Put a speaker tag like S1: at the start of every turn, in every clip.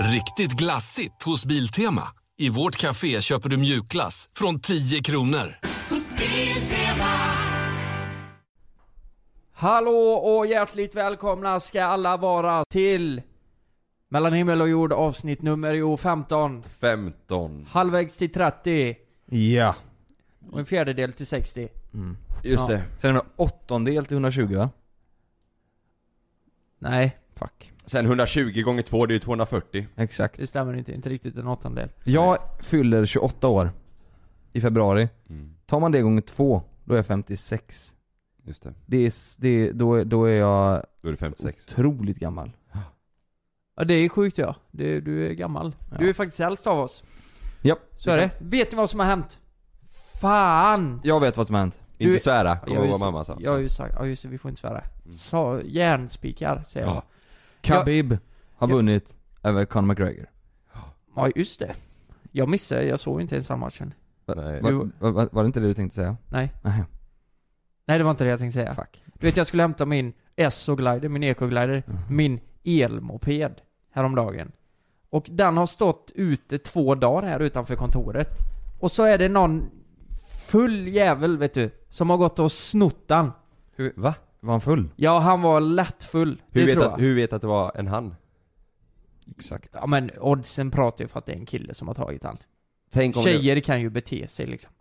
S1: Riktigt glassigt hos Biltema. I vårt café köper du mjukglass från 10 kronor.
S2: Hallå och hjärtligt välkomna ska alla vara till Mellan himmel och jord avsnitt nummer jo 15
S3: 15.
S2: Halvvägs till 30
S4: Ja.
S2: och en fjärdedel till 60
S3: Just
S2: Ja.
S3: det. Sen är det en åttondel till 120 va?
S2: Nej,
S4: Fuck.
S3: Sen 120 gånger 2 det är ju 240.
S4: Exakt.
S2: det stämmer inte, inte riktigt en åttondel
S4: Jag fyller 28 år. I februari.
S3: Mm.
S4: Tar man det gånger två, då är jag 56.
S3: Just det.
S4: Det är, det då, är- då är jag
S3: Då är det 56.
S4: otroligt gammal.
S2: Ja det är sjukt ja, det, du är gammal
S4: Ja.
S2: Du är faktiskt äldst av oss
S4: Japp.
S2: Så är det. Vet ni vad som har hänt? Fan!
S4: Jag vet vad som har hänt.
S2: Du-
S3: Inte svära,
S2: Jag
S3: kommer
S2: har
S3: ihåg vad mamma sa.
S2: Jag har ju sagt, ja just det, vi får inte svära Sa, järnspikar säger jag
S3: Ja.
S4: Khabib har
S2: Ja.
S4: vunnit över Conor McGregor.
S2: Ja just det Jag missade, jag såg inte ens den matchen
S3: Nej.
S4: Va,
S2: Du-
S4: va, va, var det inte det du tänkte säga?
S2: Nej
S4: Nej.
S2: Nej det var inte det jag tänkte säga
S4: Fuck.
S2: Du vet jag skulle hämta min Esso-glider, min Eco-glider, min elmoped häromdagen. Och den har stått ute två dagar här utanför kontoret. Och så är det någon full jävel vet du, som har gått och snott den.
S3: Hur, va?
S4: Var han full?
S2: Ja, han var lätt full.
S3: Hur
S2: det
S3: vet,
S2: tror
S3: att,
S2: jag.
S3: hur vet att det var en han?
S4: Exakt.
S2: Ja men oddsen pratar ju för att det är en kille som har tagit han.
S3: Tänk om det...
S2: Tjejer kan ju bete sig liksom.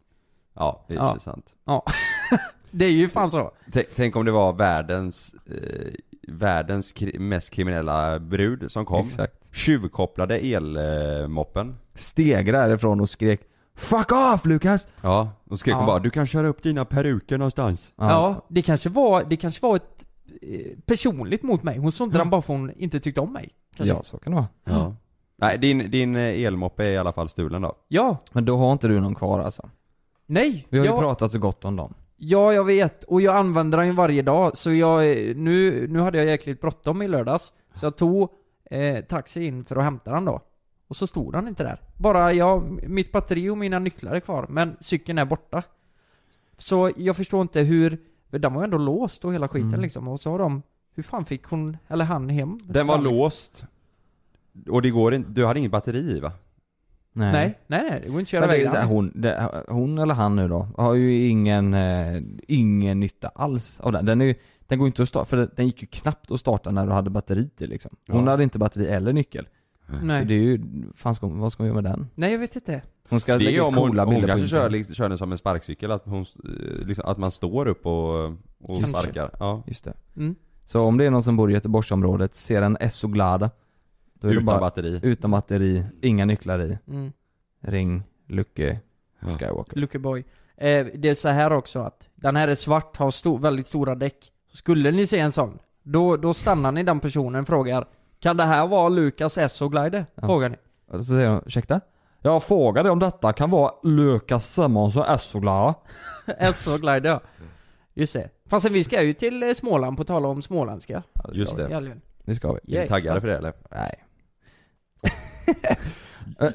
S3: Ja, det är
S2: Ja.
S3: ja. sant.
S2: Ja. det är ju fan så.
S3: Tänk, tänk om det var världens, eh, världens kri- mest kriminella brud som kom.
S4: Exakt.
S3: Tjuvkopplade elmoppen.
S4: Steg därifrån och skrek 'Fuck off Lukas!'
S3: Ja, och skrek
S2: Ja.
S3: hon bara 'Du kan köra upp dina peruker någonstans'
S2: Ja, det kanske var, det kanske var ett eh, personligt mot mig. Hon snodde den bara för hon inte tyckte om mig. Kanske.
S4: Ja, så kan det vara.
S3: Ja. Nej, din, din eh, elmoppe är i alla fall stulen då.
S2: Ja.
S4: Men då har inte du någon kvar alltså?
S2: Nej.
S4: Vi har ju pratat så gott om dem.
S2: Ja, jag vet. Och jag använder den ju varje dag. Så jag, eh, nu, nu hade jag jäkligt bråttom i lördags. Så jag tog eh, taxi in för att hämta den då. Och så stod den inte där. Bara jag, mitt batteri och mina nycklar är kvar. Men cykeln är borta. Så jag förstår inte hur, den var ju ändå låst och hela skiten
S4: Mm.
S2: liksom. Och så har de, hur fan fick hon, eller han hem?
S3: Den var
S2: liksom.
S3: låst. Och det går inte, du hade inget batteri i va?
S2: Nej, nej, nej. Det går inte att köra den.
S4: hon, det, hon eller han nu då, har ju ingen, eh, ingen nytta alls av den. Den, är ju, den går inte att starta, för den gick ju knappt att starta när du hade batteri i liksom. Hon
S3: Ja.
S4: hade inte batteri eller nyckel.
S2: Nej.
S4: Så det är ju, fan ska, hon- vad ska hon göra med den?
S2: nej, jag vet inte.
S4: Hon ska
S3: Det
S4: lägga ut
S3: hon,
S4: coola
S3: hon
S4: bilder på
S3: kanske kör, liksom, kör den som en sparkcykel, att, hon, eh, liksom, att man står upp och, och
S2: Kanske.
S3: sparkar. Ja.
S4: Just det.
S2: Mm.
S4: Så om det är någon som bor i Göteborgsområdet, ser en Esso Glada, då är
S3: Utan
S4: det bara
S3: batteri.
S4: utan batteri, inga nycklar i,
S2: Mm.
S4: ring, Lucke,
S3: Ja.
S4: Skywalker.
S2: Luckeboy. Eh, det är så här också att den här är svart, har sto- väldigt stora däck. Skulle ni se en sån, då, då stannar ni den personen och frågar Kan det här vara Lukas Esso Glider?
S4: Ja.
S2: Frågar ni.
S4: Och så säger hon, ursäkta? Jag frågade om detta kan vara Lukas Simonsson Esso Glada.
S2: Esso Glider ja. Just det. Fast vi ska ju till eh, Småland på tal om småländska.
S4: Ja, det ska
S3: Just
S4: vi.
S3: det.
S2: I helgen.
S4: Det ska vi.
S3: Är ni taggade för det eller?
S4: Nej. Eh,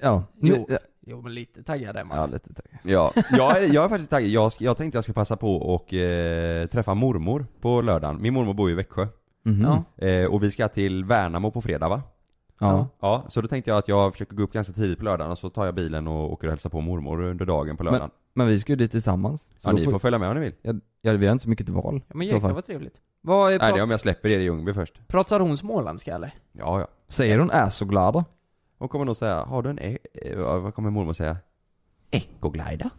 S4: ja,
S2: Jo. Jo men lite taggad är man.
S4: Ja, lite taggad.
S3: Ja, jag är, jag är faktiskt taggad. Jag, ska- jag tänkte jag ska passa på och eh, träffa mormor på lördagen. Min mormor bor i Växjö.
S4: Mhm.
S2: Ja.
S3: Eh, och vi ska till Värnamo på fredag va?
S4: Ja.
S3: Ja, så då tänkte jag att jag försöker gå upp ganska tidigt på lördagen och så tar jag bilen och åker och hälsar på mormor under dagen på lördagen.
S4: Men vi ska ju dit tillsammans. Så
S3: ja,
S4: då
S3: ni får följa med om ni vill.
S4: ja, ja, vi har inte så mycket val.
S2: Ja men
S4: i så
S2: jäklar
S4: fall.
S2: vad trevligt. Vad, är
S3: Nej, det är
S2: pra-
S3: om jag släpper er i Ljungby först.
S2: pratar hon småländska eller?
S3: Ja, ja.
S4: Säger hon är så glada?
S3: Hon kommer nog säga, har du en, e- eh, vad kommer mormor säga? Ecoglider?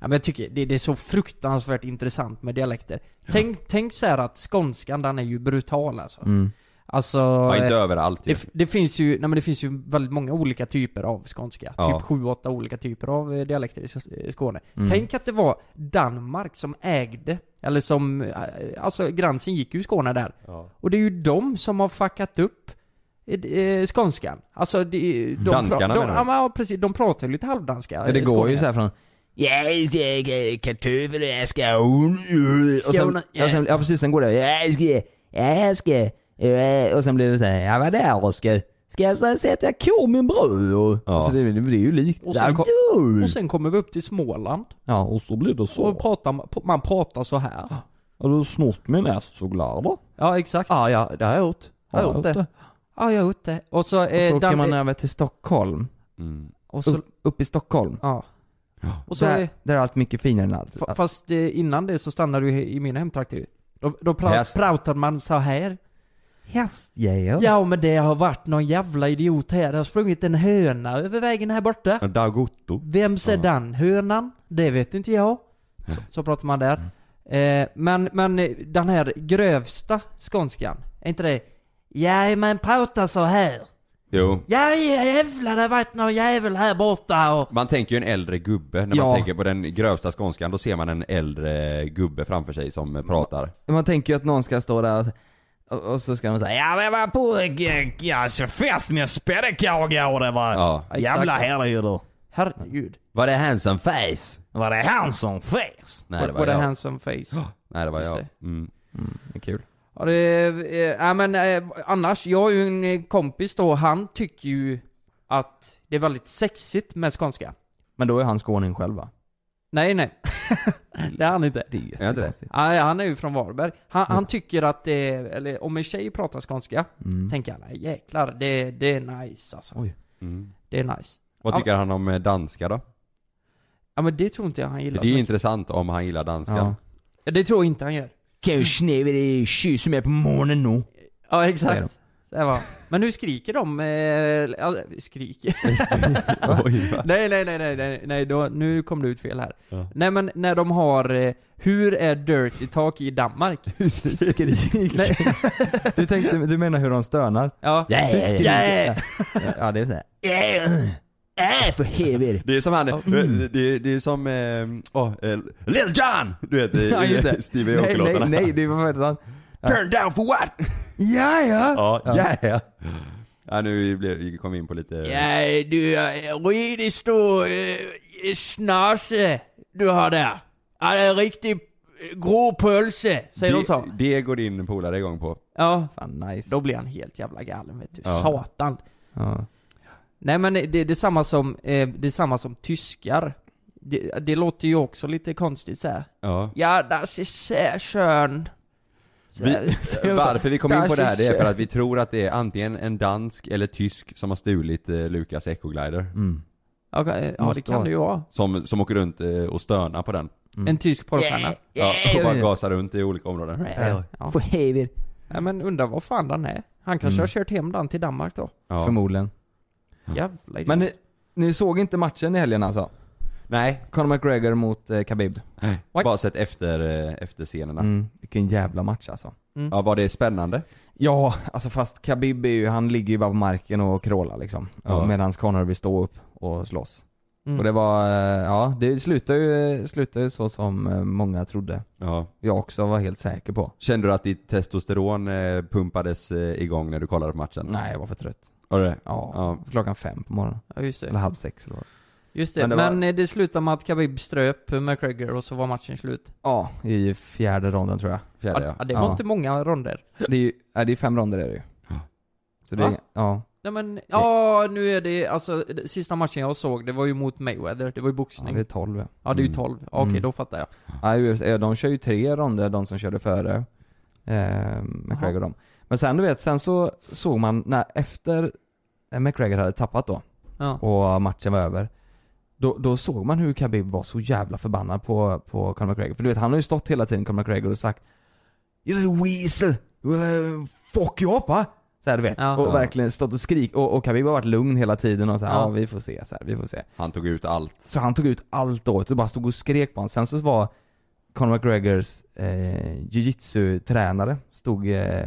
S2: Ja, men jag tycker det, det är så fruktansvärt intressant med dialekter. Tänk, tänk så här att skånskan den är ju brutal alltså.
S4: Mm.
S2: Alltså...
S3: Ja, inte
S2: eh,
S3: överallt
S2: det, det finns ju, nej men det finns ju väldigt många olika typer av skånska.
S3: Ja.
S2: Typ sju, åtta olika typer av eh, dialekter i i Skåne.
S4: Mm.
S2: Tänk att det var Danmark som ägde, eller som, eh, alltså gränsen gick ju i Skåne där.
S3: Ja.
S2: Och det är ju de som har fuckat upp eh, eh, skånskan. Alltså de, de
S3: Danskarna
S2: de,
S3: menar du?
S2: ja, ja precis, de pratar ju lite halvdanska
S4: Ja, det
S2: eh,
S4: går ju så här från Jag ska kartoffel, jag ska och sen, ja. sen, ja precis, sen går det Jag ska, jag ska, eh, och sen blir det så här, ja vad där och ska, ska jag sätta kor med bröd och,
S3: Ja.
S4: så det, det, det är ju likt.
S2: Och sen,
S4: Ja,
S2: och sen kommer vi upp till Småland.
S4: ja och så blir det så.
S2: Och pratar, man pratar så här.
S4: Har du snott min nässoglad då?
S2: Ja, exakt.
S3: Ja, ja, det har jag gjort. Jag har gjort det.
S2: Ja, jag har gjort det. Och så,
S4: Och
S2: eh,
S4: så åker
S2: Dan-
S4: man över till Stockholm.
S3: Mm.
S2: och så,
S4: Upp, upp i Stockholm.
S2: ja.
S3: Ja.
S2: Och så,
S4: där, där är allt mycket finare än allt.
S2: fa- fast eh, innan det så stannade du i min hemtrakt ju. Då, då pratade man så här.
S4: Hästjägare.
S2: Ja men det har varit någon jävla idiot här. Det har sprungit en höna över vägen här borta.
S3: Dagotto.
S2: Vems är
S3: Ja.
S2: den hönan? Det vet inte jag. Så, så pratar man där. Eh, men, men eh, den här grövsta skånskan, är inte det? Ja men prata så här.
S3: Jo.
S2: Ja jävlar det har varit någon jävel här borta och...
S3: Man tänker ju en äldre gubbe, när
S4: Ja.
S3: man tänker på den grövsta skånskan, då ser man en äldre gubbe framför sig som eh, pratar.
S4: Man tänker ju att någon ska stå där och, och, och så ska de säga Ja men jag var på ja, så fest med spädekaga och det var
S3: Ja.
S4: jävla
S2: Exakt.
S4: herregud.
S2: Herregud.
S3: Var det handsome face?
S4: Var det han som fes?
S3: Nej det var
S2: a
S3: jag.
S2: handsome face.
S3: Nej det var jag. Mm.
S4: Mm, det är kul.
S2: Ja, det, eh, ja men eh, annars, jag har ju en eh, kompis då, han tycker ju att det är väldigt sexigt med skånska.
S4: Men då är han skåning själv va?
S2: Nej, nej. det är han inte.
S4: Det är
S3: det?
S4: jättekonstigt.
S2: Nej, han är ju från Varberg. Han, han tycker att det, eller om en tjej pratar skånska,
S4: Mm.
S2: tänker han, jäklar, det, det är nice alltså.
S4: Oj.
S3: Mm.
S2: Det är nice.
S3: Vad tycker han om eh, danska då?
S2: Ja men det tror inte jag han gillar
S3: Det är ju intressant om han gillar danska.
S4: Ja.
S2: Ja, Det tror jag inte han gör.
S4: Kan ju snäva dig kyss mig på morgonen nu.
S2: Ja exakt. Så här var. Men nu skriker de, eh, ja, skriker.
S3: Oj, va?
S2: nej, nej, nej, nej, nej, nej då, nu kom det ut fel här.
S3: Ja.
S2: Nej men när de har, eh, hur är Dirty Talk i Danmark?
S4: Skrik.
S2: Nej.
S4: Du tänkte, du menar hur de stönar?
S2: Ja.
S4: Ja,
S2: Hur skriker-
S4: Ja det är såhär. Äh, för helvete.
S3: Det är som han,
S4: Mm.
S3: det, det är som, eh, åh, eh, Lil Jon! Du vet i,
S4: Ja,
S3: i
S4: det.
S3: Stevie
S4: Nej,
S3: Aoki-låtarna.
S4: nej, nej, det var faktiskt han.
S3: Turn down for what?
S4: Ja, ja.
S3: Ja,
S4: Ja.
S3: ja. ja. Ja nu blev, vi kom in på lite...
S2: Ja, du är riktigt stor eh, snase du har där. Ja, det är riktigt eh, grå pölse, säger de så.
S3: det, det går din polare igång på.
S2: Ja,
S4: Fan nice.
S2: då blir han helt jävla galen vet du.
S3: Ja.
S2: Satan.
S4: Ja.
S2: Nej men det, det är samma som, eh, det är samma som tyskar. Det, det låter ju också lite konstigt så här.
S3: Ja.
S2: Ja, das ist sehr schön. Så
S3: Vi,
S2: här.
S3: varför vi kom in på det här, det är för att vi tror att det är antingen en dansk eller tysk som har stulit eh, Lukas Ecoglider.
S4: Mm.
S2: Okej, ja det
S4: Måste
S2: kan
S4: vara.
S2: det ju vara.
S3: Som, som åker runt eh, och stönar på den.
S4: Mm.
S2: En tysk porrstjärna.
S3: Ja, och bara gasar runt i olika områden.
S2: Ja.
S4: För.
S2: Nej men undrar vad fan den är. Han kanske
S4: Mm.
S2: har kört hem den till Danmark då.
S3: Ja.
S4: Förmodligen.
S2: Jävla idiot.
S4: Men ni, ni såg inte matchen i helgen alltså?
S3: Nej,
S4: Conor McGregor mot eh, Khabib.
S3: nej. Bara sett efter, eh, efter scenerna.
S4: Mm. Vilken jävla match alltså.
S2: Mm.
S3: Ja, var det spännande?
S4: Ja, alltså fast Khabib är ju, han ligger ju bara på marken och krålar liksom.
S3: Ja.
S4: Medan Conor vill stå upp och slåss.
S2: Mm.
S4: Och det var, eh, ja det slutar ju, slutar ju så som eh, många trodde.
S3: Ja.
S4: Jag också var helt säker på.
S3: Kände du att ditt testosteron eh, pumpades igång när du kollade på matchen?
S4: Nej, jag var för trött.
S3: Var det?
S4: Ja,
S3: Ja.
S4: klockan fem på morgonen.
S2: Ja just
S4: Eller
S2: det.
S4: halv sex eller vad
S2: Just det.
S4: Men
S2: Men
S4: det
S2: det,
S4: var-
S2: det slutade med att Khabib ströp McGregor och så var matchen slut.
S4: Ja, i fjärde ronden tror jag.
S3: Fjärde
S2: Ja,
S3: ja.
S2: det var
S4: Ja.
S2: inte många ronder.
S4: Det är ju, nej, det är fem ronder är det ju.
S3: Ja.
S4: Så det är, ja.
S2: Nej men, ja nu är det, alltså sista matchen jag såg, det var ju mot Mayweather, det var ju
S4: ja
S2: boxning.
S4: det är
S2: Ja,
S4: tolv ja.
S2: det är ju
S3: Mm.
S2: 12. Okej,
S4: Mm.
S2: då fattar jag.
S4: Ja, UFC, de kör ju tre ronder, de som körde före eh, McGregor och dem. Men sen du vet, sen så såg man när efter eh, McGregor hade tappat då
S2: Ja.
S4: och matchen var över. Då, då såg man hur Khabib var så jävla förbannad på, på Conor McGregor. För du vet, han har ju stått hela tiden, Conor McGregor, och sagt You little weasel! Fuck you up va? Så Så här, du vet,
S2: Ja.
S4: och
S3: Ja.
S4: verkligen stått och skrik och, och Khabib har varit lugn hela tiden och så här, ja.
S2: Ja.
S4: vi får se, så här, vi får se.
S3: Han tog ut allt.
S4: Så han tog ut allt då, och bara stod och skrek på honom. Sen så var Conor McGregors eh, jiu-jitsu-tränare, stod eh,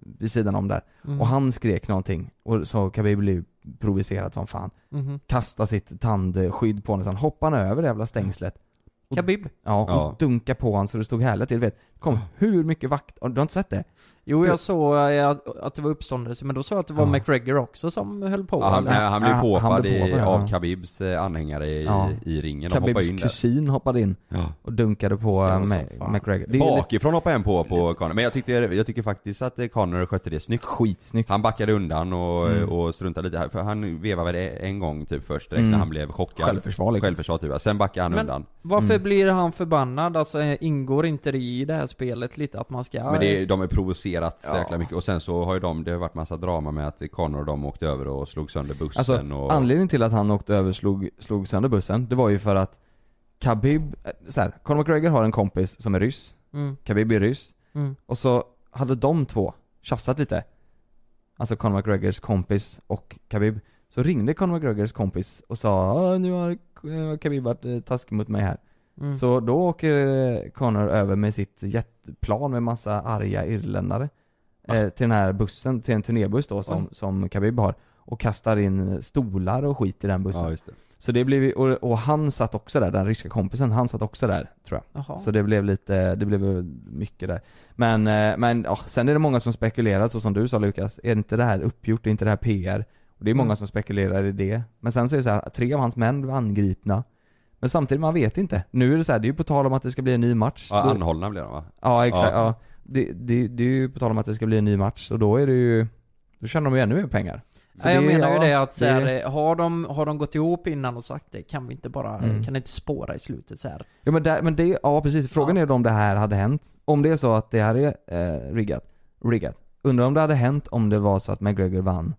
S4: vid sidan om där.
S2: Mm.
S4: Och han skrek någonting, och så Khabib blev provocerad som fan.
S2: Mhm.
S4: Kastade sitt tandskydd på honom, så han hoppade över det jävla stängslet. Och,
S2: Khabib?
S4: Ja, och
S3: Ja.
S4: dunkade på honom så det stod härligt till. Du vet, kom hur mycket vakt, du har inte sett det?
S2: Jo, jag såg eh, att- det var uppståndelse, men då såg jag att det var
S4: Ja.
S2: McGregor också som höll på.
S3: Ja, han,
S2: eller?
S3: han blev påhoppad
S4: blev
S3: i,
S4: påhoppad, ja.
S3: av Khabibs eh, anhängare i,
S4: Ja.
S3: i ringen. De hoppade
S4: Khabibs
S3: in där.
S4: kusin hoppade in och dunkade på
S2: fan.
S4: McGregor. Det
S3: Bakifrån hoppade en på, på Conor, men jag tyckte, jag tycker faktiskt att eh, Conor skötte det snyggt.
S4: skitsnyggt.
S3: Han backade undan och,
S4: Mm.
S3: och struntade lite här, för han vevade väl en gång typ först direkt
S4: Mm.
S3: när han blev chockad.
S4: Självförsvar liksom.
S3: Självförsvar typ, sen backade han
S2: Men-
S3: undan.
S2: Varför
S4: Mm.
S2: blir han förbannad? Alltså eh, ingår inte det i det här spelet lite att man ska...
S3: Men det, de är provocerat så
S4: Ja.
S3: jäkla mycket och sen så har ju de, det har varit massa drama med att Conor och de åkte över och slog sönder bussen
S4: Alltså
S3: och...
S4: anledningen till att han åkte över och slog, slog sönder bussen, det var ju för att Khabib, eh, så här, Conor McGregor har en kompis som är ryss,
S2: Mm,
S4: Khabib är ryss,
S2: mm.
S4: och så hade de två tjafsat lite. Alltså Conor McGregors kompis och Khabib. Så ringde Conor McGregors kompis och sa "Ah, nu har eh, Khabib varit eh, taskig mot mig här.
S2: Mm.
S4: Så då åker eh, Conor över med sitt jetplan med massa arga irländare eh, till den här bussen, till en turnébuss då som,
S2: Oj.
S4: som Khabib har och kastar in stolar och skit i den bussen.
S3: Just det.
S4: Så det blev och, och han satt också där, den ryska kompisen, han satt också där tror jag.
S2: Jaha.
S4: Så det blev lite, det blev mycket där. Men, eh, men ja, sen är det många som spekulerar, så som du sa Lukas, är inte det här uppgjort, är inte det här PR? Och det är många
S2: Mm.
S4: som spekulerar i det. Men sen så är det så här, tre av hans män blev angripna. Men samtidigt, man vet inte. Nu är det så här, det är ju på tal om att det ska bli en ny match.
S3: Ja,
S4: Då-
S3: anhållna blev de va?
S4: Ja exakt,
S3: Ja.
S4: ja. Det, det, det är ju på tal om att det ska bli en ny match, och då är det ju, då tjänar de ju ännu mer pengar. Så
S2: ja, jag menar ju
S4: ja,
S2: det att så här,
S4: det-
S2: har, de, har de gått ihop innan och sagt det, kan vi inte bara,
S4: Mm.
S2: kan det inte spåra i slutet så här?
S4: Ja men, där, men det, ja precis, frågan
S2: Ja.
S4: är om det här hade hänt. Om det är så att det här är eh, riggat, riggat. Undrar om det hade hänt om det var så att McGregor vann.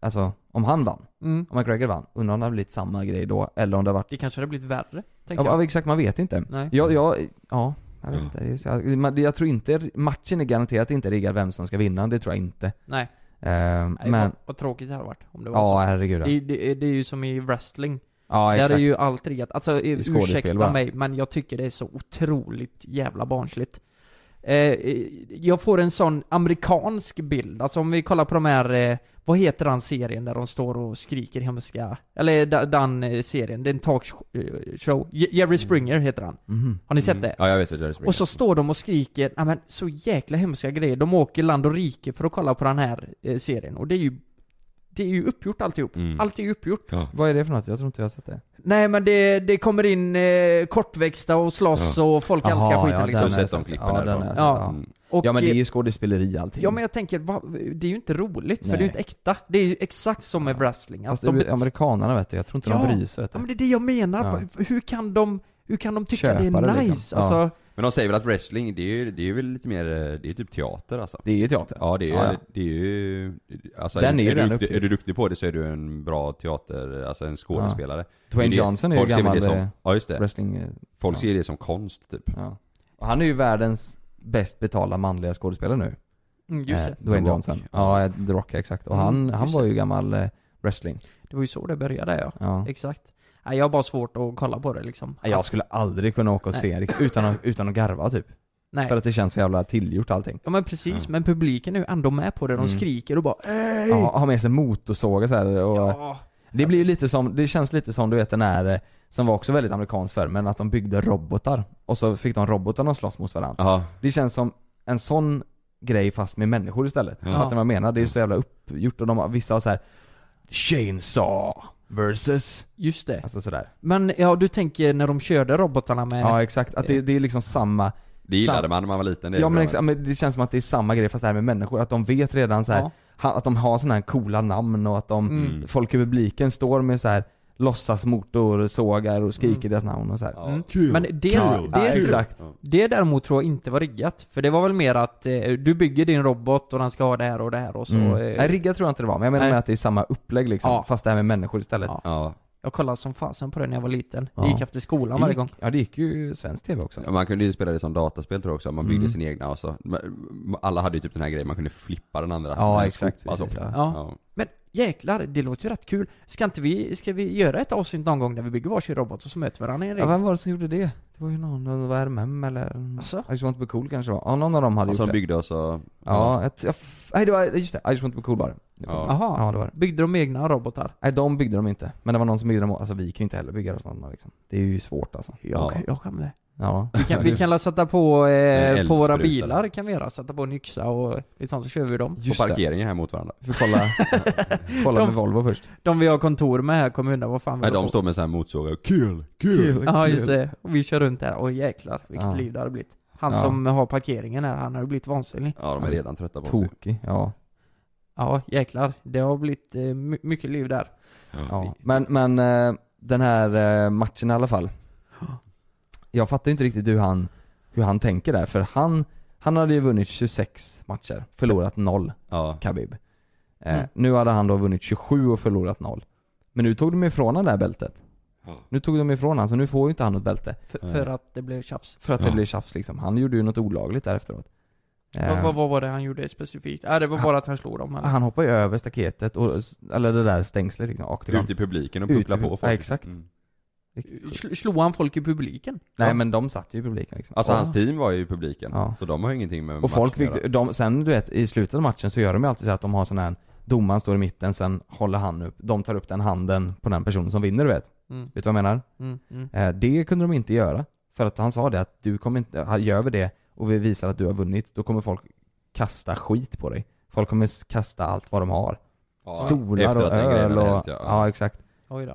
S4: Alltså, om han vann.
S2: Mm.
S4: Om McGregor vann. Undrar om det hade blivit samma grej då, eller om det hade varit...
S2: Det kanske hade blivit värre, tänker
S4: Ja,
S2: jag.
S4: ja exakt, man vet inte.
S2: Nej.
S4: Jag, jag, ja, jag vet inte. Det Jag, jag tror inte, matchen är garanterat inte riggad vem som ska vinna, det tror jag inte.
S2: Nej.
S4: Ehm,
S2: Nej,
S4: men,
S2: vad, vad tråkigt det hade varit om det var
S4: ja
S2: så.
S4: herregud ja.
S2: Det, det, det är ju som i wrestling.
S4: Ja exakt.
S2: är ju allt riggat. Alltså ursäkta
S4: bara.
S2: mig, men jag tycker det är så otroligt jävla barnsligt. Eh, jag får en sån amerikansk bild, alltså om vi kollar på de här, eh, vad heter den serien där de står och skriker hemska, eller den eh, serien, det är en talkshow, Je- Jerry Springer heter han.
S4: Mhm.
S2: Har ni sett
S3: Mm.
S2: det?
S3: Ja jag vet vad det är
S2: Och så står de och skriker, men så jäkla hemska grejer. De åker land och rike för att kolla på den här serien. Och det är ju, det är ju uppgjort alltihop.
S3: Mm.
S2: Allt är ju uppgjort.
S3: Ja.
S4: Vad är det för något? Jag tror inte jag har sett det.
S2: Nej men det, det kommer in eh, kortväxta och slåss och folk
S4: Jaha,
S2: älskar skiten
S4: ja,
S2: liksom.
S3: Så
S4: den har jag
S3: sett de klippen
S4: ja, den har jag sett,
S2: Ja.
S3: Mm.
S2: Och,
S4: ja men det är
S2: eh,
S4: ju skådespeleri allting.
S2: Ja men jag tänker, va, det är ju inte roligt för
S4: Nej.
S2: det är ju inte äkta. Det är ju exakt som med wrestling.
S4: Fast
S2: Alltså, de,
S4: det är amerikanerna vet du, jag tror inte
S2: Ja,
S4: de bryr sig
S2: ja men det är det jag menar. Hur kan de, hur kan de tycka
S4: Köpa
S2: det är
S4: det,
S2: nice?
S4: liksom. Ja.
S2: Alltså,
S3: Men de säger väl att wrestling, det är ju, det är väl lite mer, det är typ teater alltså?
S4: Det är ju teater.
S3: Ja det är ju,
S4: Ja, ja.
S3: det är ju, alltså
S4: Den är ju
S3: är, du, duktig- är du duktig på det så är du en bra teater, alltså en skådespelare. Men
S4: Dwayne
S3: det-
S4: Johnson är ju gammal
S3: det som,
S4: eh,
S3: Ja just det.
S4: wrestling... eh,
S3: Folk
S4: ja.
S3: ser det som konst typ.
S4: Ja. Och han är ju världens bäst betalda manliga skådespelare nu.
S2: mm, just
S4: Eh,
S2: det.
S4: Dwayne
S3: The Rock.
S4: Johnson. Ja, The Rock exakt. Och
S2: Mm,
S4: han, han var ju gammal eh, wrestling.
S2: Det var ju så det började ja.
S4: Ja.
S2: Exakt. Jag har bara svårt att kolla på det liksom.
S4: Jag skulle aldrig kunna åka och se en riktigt- utan att, utan att garva typ.
S2: Nej.
S4: För att det känns så jävla tillgjort allting.
S2: Ja men precis, men publiken är ju ändå med på det. De
S4: Mm.
S2: skriker och bara Ey!
S4: Ja, ha med sig motorsågar så här och
S2: Ja.
S4: Det blir ju lite som, det känns lite som du vet den här eh, Som var också väldigt amerikanskt förr, men att de byggde robotar Och så fick de robotarna att slåss mot varandra
S3: Ja.
S4: Det känns som en sån grej fast med människor istället
S3: Ja.
S4: Fattar du vad jag menar? Det är så jävla uppgjort och de har, vissa har så här Chainsaw versus
S2: Just det.
S4: Alltså sådär
S2: Men ja, du tänker när de körde robotarna med...
S4: Ja exakt, att det, det är liksom samma
S3: Det gillade
S4: Sam-
S3: man när man var liten, det
S4: Ja men, exakt, men det känns som att det är samma grej fast det här med människor, att de vet redan så här,
S2: Ja.
S4: att de har sådana här coola namn och att de,
S2: Mm.
S4: folk i publiken står med så här låtsasmotorsågar och skriker deras namn och så här.
S3: Ja.
S2: Mm. Men det, det,
S4: Ja,
S2: det,
S4: exakt.
S2: det däremot tror jag inte var riggat. För det var väl mer att eh, du bygger din robot och den ska ha det här och det här och så...
S4: Mm.
S2: Eh,
S4: Nej riggat tror jag inte det var, men jag menar
S2: Nej.
S4: med att det är samma upplägg liksom,
S2: Ja.
S4: fast det här med människor istället.
S2: Ja.
S3: Ja.
S2: Jag kollade som fasen på det när jag var liten.
S4: Ja.
S2: Det gick efter skolan
S4: Det
S2: varje gång.
S4: Ja det gick ju svensk tv också.
S3: Ja, Man kunde ju spela det som dataspel tror jag också, man byggde
S4: Mm.
S3: sin egna och så Alla hade ju typ den här grejen, man kunde flippa den andra
S4: Ja, exakt, precis. Ja.
S2: Men jäklar, det låter ju rätt kul. Ska inte vi, ska vi göra ett avsnitt någon gång där vi bygger varsin robot och så möter varandra i en
S4: Ja,
S2: ring?
S4: vem var det som gjorde det? Det var ju någon, det var RMM eller...
S2: Alltså?
S4: I just want to be cool kanske det var. Ja, någon av dem hade
S3: Och
S4: gjort det.
S3: byggde oss och
S4: Ja, jag, jag, nej det var, just det, I just want to be cool var det.
S3: Ja.
S2: Jaha,
S4: Ja, det var det.
S2: byggde de egna robotar?
S4: Nej de byggde de inte, men det var någon som byggde dem, alltså vi kan ju inte heller bygga sådana liksom. Det är ju svårt alltså.
S2: Jag,
S3: Ja.
S2: kan, jag kan det.
S4: Ja.
S2: Vi kan, vi kan sätta på, eh, på våra bilar kan vi göra, sätta på en yxa och lite sånt så kör vi dem.
S3: på
S4: Just det.
S3: parkeringen här mot varandra
S4: Vi får kolla, kolla
S2: De-
S4: med Volvo först.
S2: De vi har kontor med här kommer undan vad fan vi
S3: Nej de
S2: på.
S3: står med så här motorsågar, kul, kul!
S2: Ja just det, och vi kör runt där, och jäklar vilket
S4: Ja.
S2: liv det hade blivit. Han
S4: Ja.
S2: som har parkeringen här, han har ju blivit vansinnig.
S3: Ja de är redan trötta på sig
S4: Tokig, ja.
S2: Ja jäklar, det har blivit eh, my- mycket liv där.
S4: ja. Men, men eh, den här eh, matchen i alla fall. Jag fattar ju inte riktigt hur han, hur han tänker där, för han, han hade ju vunnit 26 matcher, förlorat 0,
S3: Ja,
S4: Khabib. Eh,
S2: Mm.
S4: Nu hade han då vunnit 27 och förlorat 0. Men nu tog de ifrån honom det här bältet. Nu tog de ifrån honom, så nu får ju inte han något bälte.
S2: För, för att det blev tjafs.
S4: För att
S3: Ja.
S4: det blir tjafs liksom. Han gjorde ju något olagligt där efteråt. Eh,
S2: Vad, vad, vad var det han gjorde specifikt? Ja det var bara att han slog dem eller?
S4: Han hoppade ju över staketet, och, eller det där stängslet liksom.
S3: Ut i publiken och
S4: Ut i
S3: puckla
S4: pub-
S3: på folk
S4: Ja, exakt.
S3: Mm.
S2: Sl- Slog han folk i publiken?
S4: Nej
S3: Ja.
S4: men de satt ju i publiken liksom.
S3: Alltså
S4: och,
S3: hans team var ju i publiken,
S4: Ja.
S3: så de har ju ingenting med
S4: och folk fick, de, sen du vet, i slutet av matchen så gör de ju alltid så att de har sån här Domaren står i mitten, sen håller han upp, de tar upp den handen på den personen som vinner du vet.
S2: Mm.
S4: Vet du vad jag menar?
S2: Mm, mm.
S4: Eh, det kunde de inte göra. För att han sa det att du kommer inte, gör vi det och vi visar att du har vunnit, då kommer folk kasta skit på dig. Folk kommer kasta allt vad de har.
S3: Ja,
S4: Stolar och öl och,
S3: hänt,
S4: ja.
S3: ja.
S4: exakt.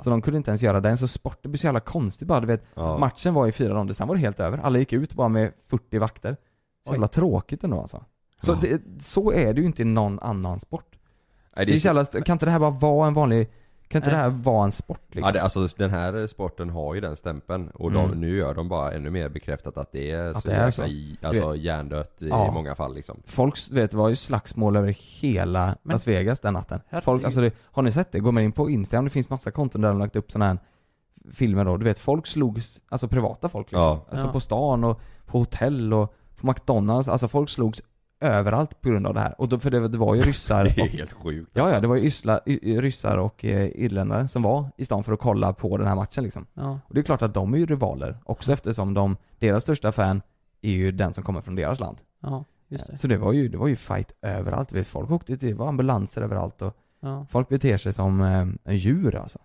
S4: Så de kunde inte ens göra det. Så sport, det blir så jävla konstigt bara, du vet.
S3: Ja.
S4: Matchen var i fyra ronder, sen var det helt över. Alla gick ut bara med 40 vakter. Så
S2: Oj.
S4: jävla tråkigt ändå alltså. Så,
S3: Ja.
S4: det, så är det ju inte i någon annan sport.
S3: Nej,
S4: Det är så jävla, kan inte det här bara vara en vanlig, kan inte
S2: Nej.
S4: det här vara en sport liksom?
S3: Ja, det, alltså den här sporten har ju den stämpeln och de,
S4: Mm.
S3: nu gör de bara ännu mer bekräftat att det är
S4: Att
S3: så
S4: det är så.
S3: i- alltså hjärndött i
S4: Ja.
S3: många fall liksom.
S4: Folk, du vet, det var ju slagsmål över hela
S2: Men-
S4: Las Vegas den natten.
S2: Herregud.
S4: Folk, alltså det, har ni sett det? Går man in på Instagram, det finns massa konton där de lagt upp sådana här filmer då, du vet folk slogs, alltså privata folk liksom.
S3: Ja.
S4: Alltså
S2: Ja.
S4: på stan och på hotell och på McDonalds, alltså folk slogs överallt på grund av det här. Och då, för det, det var ju ryssar
S3: Det är
S4: och,
S3: helt sjukt.
S4: Ja ja, det var ju ysla, y, ryssar och eh, irländare som var i stan för att kolla på den här matchen liksom.
S2: Ja.
S4: Och det är klart att de är ju rivaler också eftersom de, deras största fan är ju den som kommer från deras land.
S2: ja, just det.
S4: Så det var ju, det var ju fight överallt, vet, folk åkte, det var ambulanser överallt och
S2: Ja.
S4: folk beter sig som eh, en djur alltså.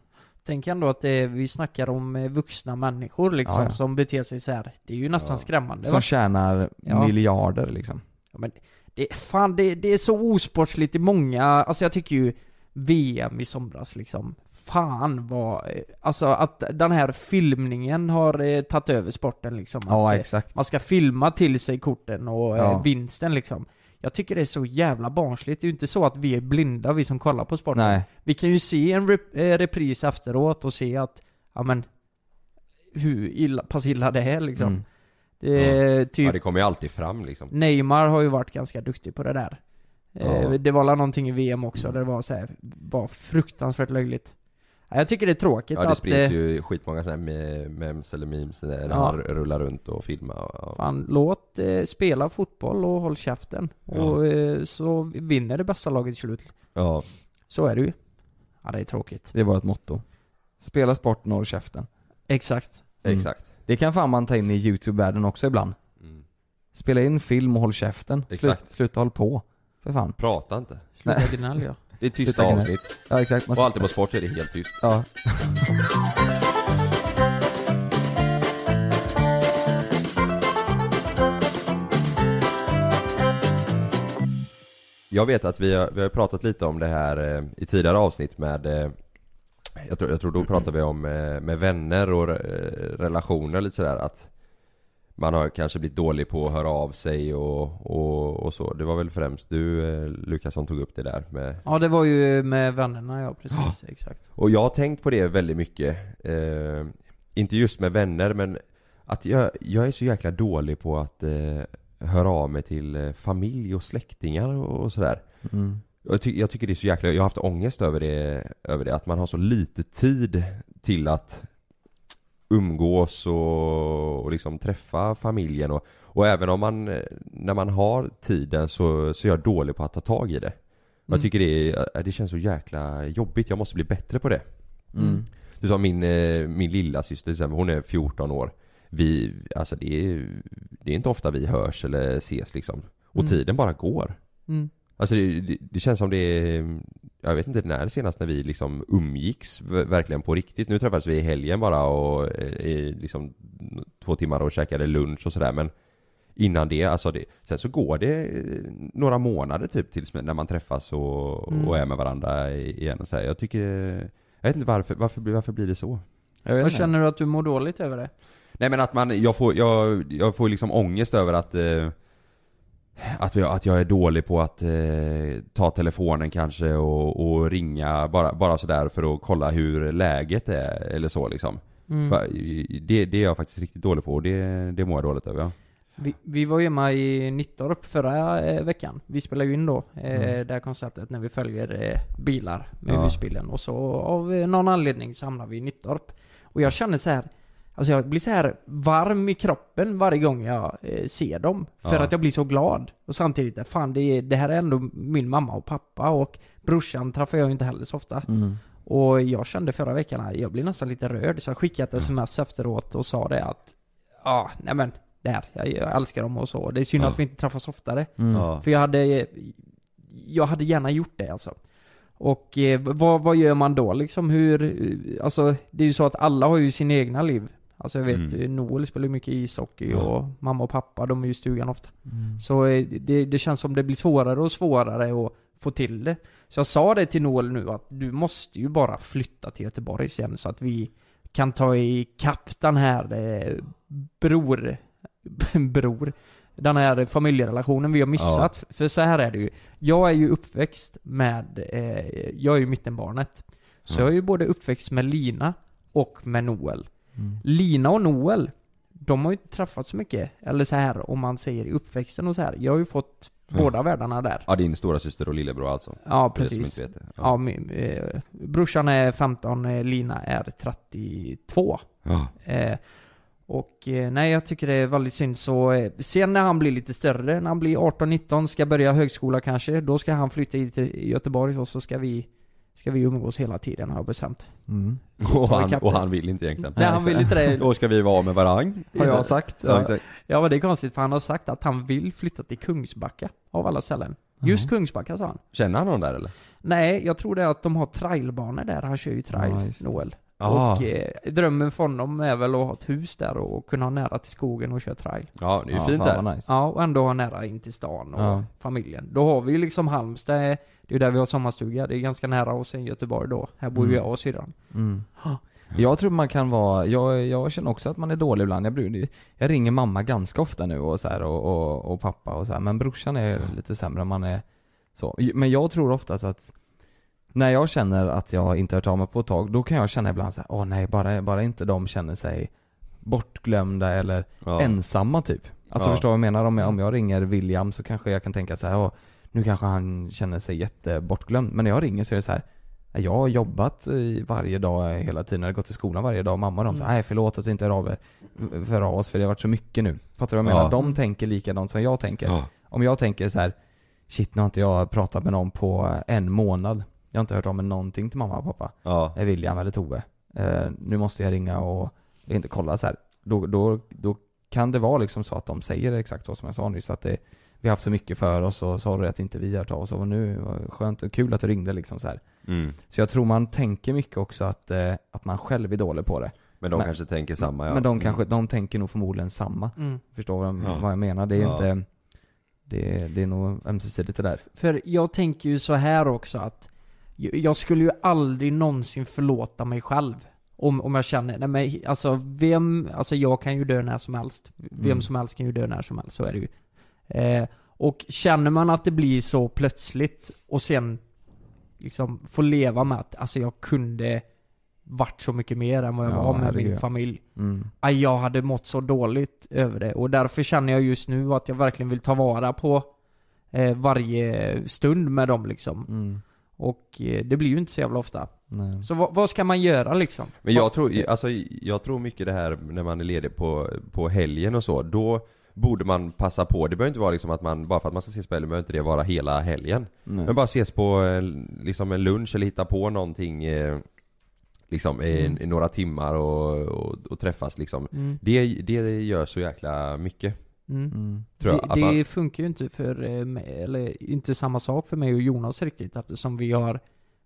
S2: Tänk ändå att det, vi snackar om eh, vuxna människor liksom,
S4: Ja, ja.
S2: som beter sig så här. Det är ju nästan
S3: Ja.
S2: skrämmande
S4: Som
S2: va?
S4: tjänar
S2: Ja.
S4: miljarder liksom.
S2: Ja, men det, fan det, det är så osportsligt i många, alltså jag tycker ju VM i somras liksom Fan vad, eh, alltså att den här filmningen har eh, tagit över sporten liksom
S4: Ja
S2: att, eh,
S4: exakt.
S2: Man ska filma till sig korten och
S4: Ja.
S2: eh, vinsten liksom Jag tycker det är så jävla barnsligt, det är ju inte så att vi är blinda vi som kollar på sporten
S4: Nej.
S2: Vi kan ju se en rep, eh, repris efteråt och se att, ja men Hur illa, pass illa det är liksom
S4: Mm.
S2: Det är typ
S3: Ja det kommer ju alltid fram liksom.
S2: Neymar har ju varit ganska duktig på det där. Eh,
S3: Ja.
S2: Det var väl någonting i VM också där det var så här, var fruktansvärt löjligt. Ja, jag tycker det är tråkigt
S3: Ja det
S2: att...
S3: sprids
S2: eh,
S3: ju skitmånga sådana här me- memes eller memes
S2: Ja.
S3: han rullar runt och filmar och.
S2: Fan, låt eh, spela fotboll och håll käften. Och eh, så vinner det bästa laget till slut.
S3: ja.
S2: Så är det ju. Ja, det är tråkigt.
S4: Det är vårt motto. Spela sport, noll käften.
S2: Exakt.
S4: Mm.
S3: Exakt.
S4: Det kan fan man ta in i YouTube-världen också ibland.
S3: Mm.
S4: Spela in film och håll käften. Slut,
S3: Exakt.
S4: sluta håll på. För fan.
S3: Prata inte.
S2: Sluta
S4: Nej.
S2: gnäll ja.
S3: Det är tysta
S4: Sluta
S3: avsnitt.
S4: Ja exakt. Man,
S3: Och alltid på sport så är det helt tyst.
S4: ja.
S3: Jag vet att vi har, vi har pratat lite om det här eh, i tidigare avsnitt med eh, jag, tror, jag tror då pratade vi om eh, med vänner och eh, relationer lite sådär att Man har kanske blivit dålig på att höra av sig och, och, och så Det var väl främst du eh, Lukas som tog upp det där med
S2: Ja, det var ju med vännerna ja, precis. Exakt.
S3: Och jag har tänkt på det väldigt mycket eh, Inte just med vänner men Att jag, jag är så jäkla dålig på att eh, Höra av mig till familj och släktingar och, och sådär
S4: Mm.
S3: Jag, ty- jag tycker det är så jäkla, jag har haft ångest över det, över det, att man har så lite tid till att umgås och, och liksom träffa familjen och, och även om man, när man har tiden så, så är jag dålig på att ta tag i det. Jag
S4: Mm.
S3: tycker det, är, det känns så jäkla jobbigt, jag måste bli bättre på det.
S4: Mm.
S3: Du sa min, eh, min lilla syster hon är 14 år. Vi, alltså det är, det är inte ofta vi hörs eller ses liksom. Och
S2: Mm.
S3: tiden bara går. Alltså det, det, det känns som det är, jag vet inte när senast när vi liksom umgicks verkligen på riktigt. Nu träffades vi i helgen bara och eh, i liksom två timmar och käkade lunch och sådär men Innan det, alltså det, sen så går det eh, några månader typ tills när man träffas och,
S2: Mm.
S3: och är med varandra i- igen och så här. Jag tycker, jag vet inte varför, varför, blir- varför blir det så?
S4: Jag vet
S2: Vad känner du att du mår dåligt över det?
S3: Nej men att man, jag får, jag, jag får liksom ångest över att eh, att jag, att jag är dålig på att eh, ta telefonen kanske och, och ringa bara, bara sådär för att kolla hur läget är eller så liksom.
S2: Mm.
S3: Det, det är jag faktiskt riktigt dålig på och det, det mår jag dåligt över ja.
S2: Vi, vi var ju med i Nittorp förra eh, veckan. Vi spelade ju in då eh,
S3: Mm.
S2: det här konceptet när vi följer eh, bilar med
S3: Ja.
S2: husbilen. Och så av någon anledning så hamnade vi i Nittorp. Och jag känner så här. Alltså jag blir så här varm i kroppen varje gång jag eh, ser dem. För
S3: Ja.
S2: att jag blir så glad. Och samtidigt, eh, fan det, är, det här är ändå min mamma och pappa och brorsan träffar jag inte heller så ofta.
S4: Mm.
S2: Och jag kände förra veckan, att jag blev nästan lite rörd, så jag skickade ett sms efteråt och sa det att Ja, nej men, där, jag, jag älskar dem och så. Det är synd
S3: Ja.
S2: att vi inte träffas oftare.
S4: Mm.
S2: För jag hade, jag hade gärna gjort det alltså. Och eh, vad, vad gör man då liksom? Hur, eh, alltså det är ju så att alla har ju sina egna liv. Alltså jag vet,
S3: Mm.
S2: eh, Noel spelar ju mycket ishockey
S3: Ja.
S2: och mamma och pappa, de är ju i stugan ofta.
S4: Mm.
S2: Så eh, det, det känns som det blir svårare och svårare att få till det. Så jag sa det till Noel nu att du måste ju bara flytta till Göteborg sen så att vi kan ta i kapp den här eh, bror, bror, den här familjerelationen vi har missat. För så här är det ju. Jag är ju uppväxt med, eh, jag är ju mittenbarnet. Så
S3: Ja.
S2: jag är ju både uppväxt med Lina och med Noel.
S4: Mm.
S2: Lina och Noel, de har ju inte träffats så mycket. Eller så här om man säger i uppväxten och så här. Jag har ju fått
S3: Ja.
S2: båda världarna där.
S3: Ja din stora syster och lillebror alltså?
S2: Ja, precis.
S3: det.
S2: Ja, min, eh, brorsan är 15, eh, Lina är 32.
S3: Ja.
S2: Eh, och eh, nej, jag tycker det är väldigt synd så, eh, sen när han blir lite större, när han blir 18-19, ska börja högskola kanske, då ska han flytta hit till Göteborg och så ska vi, ska vi umgås hela tiden har jag bestämt.
S4: Mm.
S3: Och, han, och han vill inte egentligen?
S2: Nej, han vill inte det.
S3: Då ska vi vara med varang?
S4: Har jag sagt.
S3: Ja.
S2: Ja men det är konstigt för han har sagt att han vill flytta till Kungsbacka, av alla ställen. Just Kungsbacka sa han.
S3: Känner han någon där eller?
S2: Nej, jag tror det är att de har trailbanor där, han kör ju trail,
S4: Ja.
S2: Noel.
S3: Ja.
S2: Och eh, drömmen för honom är väl att ha ett hus där och kunna ha nära till skogen och köra trail.
S3: Ja, det är ju
S4: Ja,
S3: fint där.
S4: nice.
S2: Ja, och ändå ha nära in till stan och
S4: Ja.
S2: familjen. Då har vi ju liksom Halmstad, det är där vi har sommarstuga, det är ganska nära och sen Göteborg då. Här bor ju
S4: Mm.
S2: jag och syrran.
S4: Mm. Jag tror man kan vara, jag, jag känner också att man är dålig ibland. Jag, brukar- jag ringer mamma ganska ofta nu och så här, och, och, och pappa och så här. men brorsan är lite sämre man är så. Men jag tror oftast att när jag känner att jag inte hört av mig på ett tag, då kan jag känna ibland så här, åh nej, bara, bara inte de känner sig bortglömda eller
S3: Ja.
S4: ensamma typ. Alltså
S3: Ja.
S4: förstår du vad jag menar? Om jag, om jag ringer William så kanske jag kan tänka så här, åh, nu kanske han känner sig jättebortglömd. Men när jag ringer så är det så här, jag har jobbat varje dag hela tiden, jag har gått till skolan varje dag, mamma och de
S2: Mm.
S4: nej förlåt att vi inte hör av för oss för det har varit så mycket nu. Fattar du vad jag
S3: Ja.
S4: menar? De tänker likadant som jag tänker.
S3: Ja.
S4: Om jag tänker så här, shit nu har inte jag pratat med någon på en månad. Jag har inte hört av mig någonting till mamma och pappa.
S3: Ja.
S4: William eller Tove. Eh, nu måste jag ringa och inte kolla så här. Då, då, då kan det vara liksom så att de säger exakt så som jag sa nyss. Att det, vi har haft så mycket för oss och sorry att inte vi har tagit oss och nu, skönt och kul att du ringde liksom så här.
S3: Mm.
S4: Så jag tror man tänker mycket också att, eh, att man själv är dålig på det.
S3: Men de
S4: Men-
S3: kanske tänker samma ja.
S4: Men de kanske, de tänker nog förmodligen samma.
S2: Mm.
S4: Förstår vad,
S3: Ja.
S4: vad jag menar? Det är
S3: Ja.
S4: inte, det, det är nog ömsesidigt det där.
S2: För jag tänker ju så här också att jag- jag skulle ju aldrig någonsin förlåta mig själv. Om, om jag känner, nej men alltså vem, alltså jag kan ju dö när som helst. Vem
S4: Mm.
S2: som helst kan ju dö när som helst, så är det ju. Eh, och känner man att det blir så plötsligt och sen liksom få leva med att, alltså jag kunde varit så mycket mer än vad jag
S4: Ja,
S2: var med min familj.
S4: Mm.
S2: Jag hade mått så dåligt över det och därför känner jag just nu att jag verkligen vill ta vara på eh, varje stund med dem liksom.
S4: Mm.
S2: Och eh, det blir ju inte så jävla ofta.
S4: Nej.
S2: Så vad, vad ska man göra liksom?
S3: Men jag tror, alltså jag tror mycket det här när man är ledig på, på helgen och så, då borde man passa på, det behöver inte vara liksom att man, bara för att man ska ses på helgen behöver inte det vara hela helgen.
S4: Nej.
S3: Men bara ses på eh, liksom en lunch eller hitta på någonting eh, Liksom i,
S2: Mm.
S3: i några timmar och, och, och träffas liksom.
S2: Mm.
S3: Det, det gör så jäkla mycket.
S2: Mm.
S4: Mm.
S3: Tror jag.
S2: det
S3: man,
S2: det funkar ju inte för eh, mig, eller inte samma sak för mig och Jonas riktigt eftersom vi har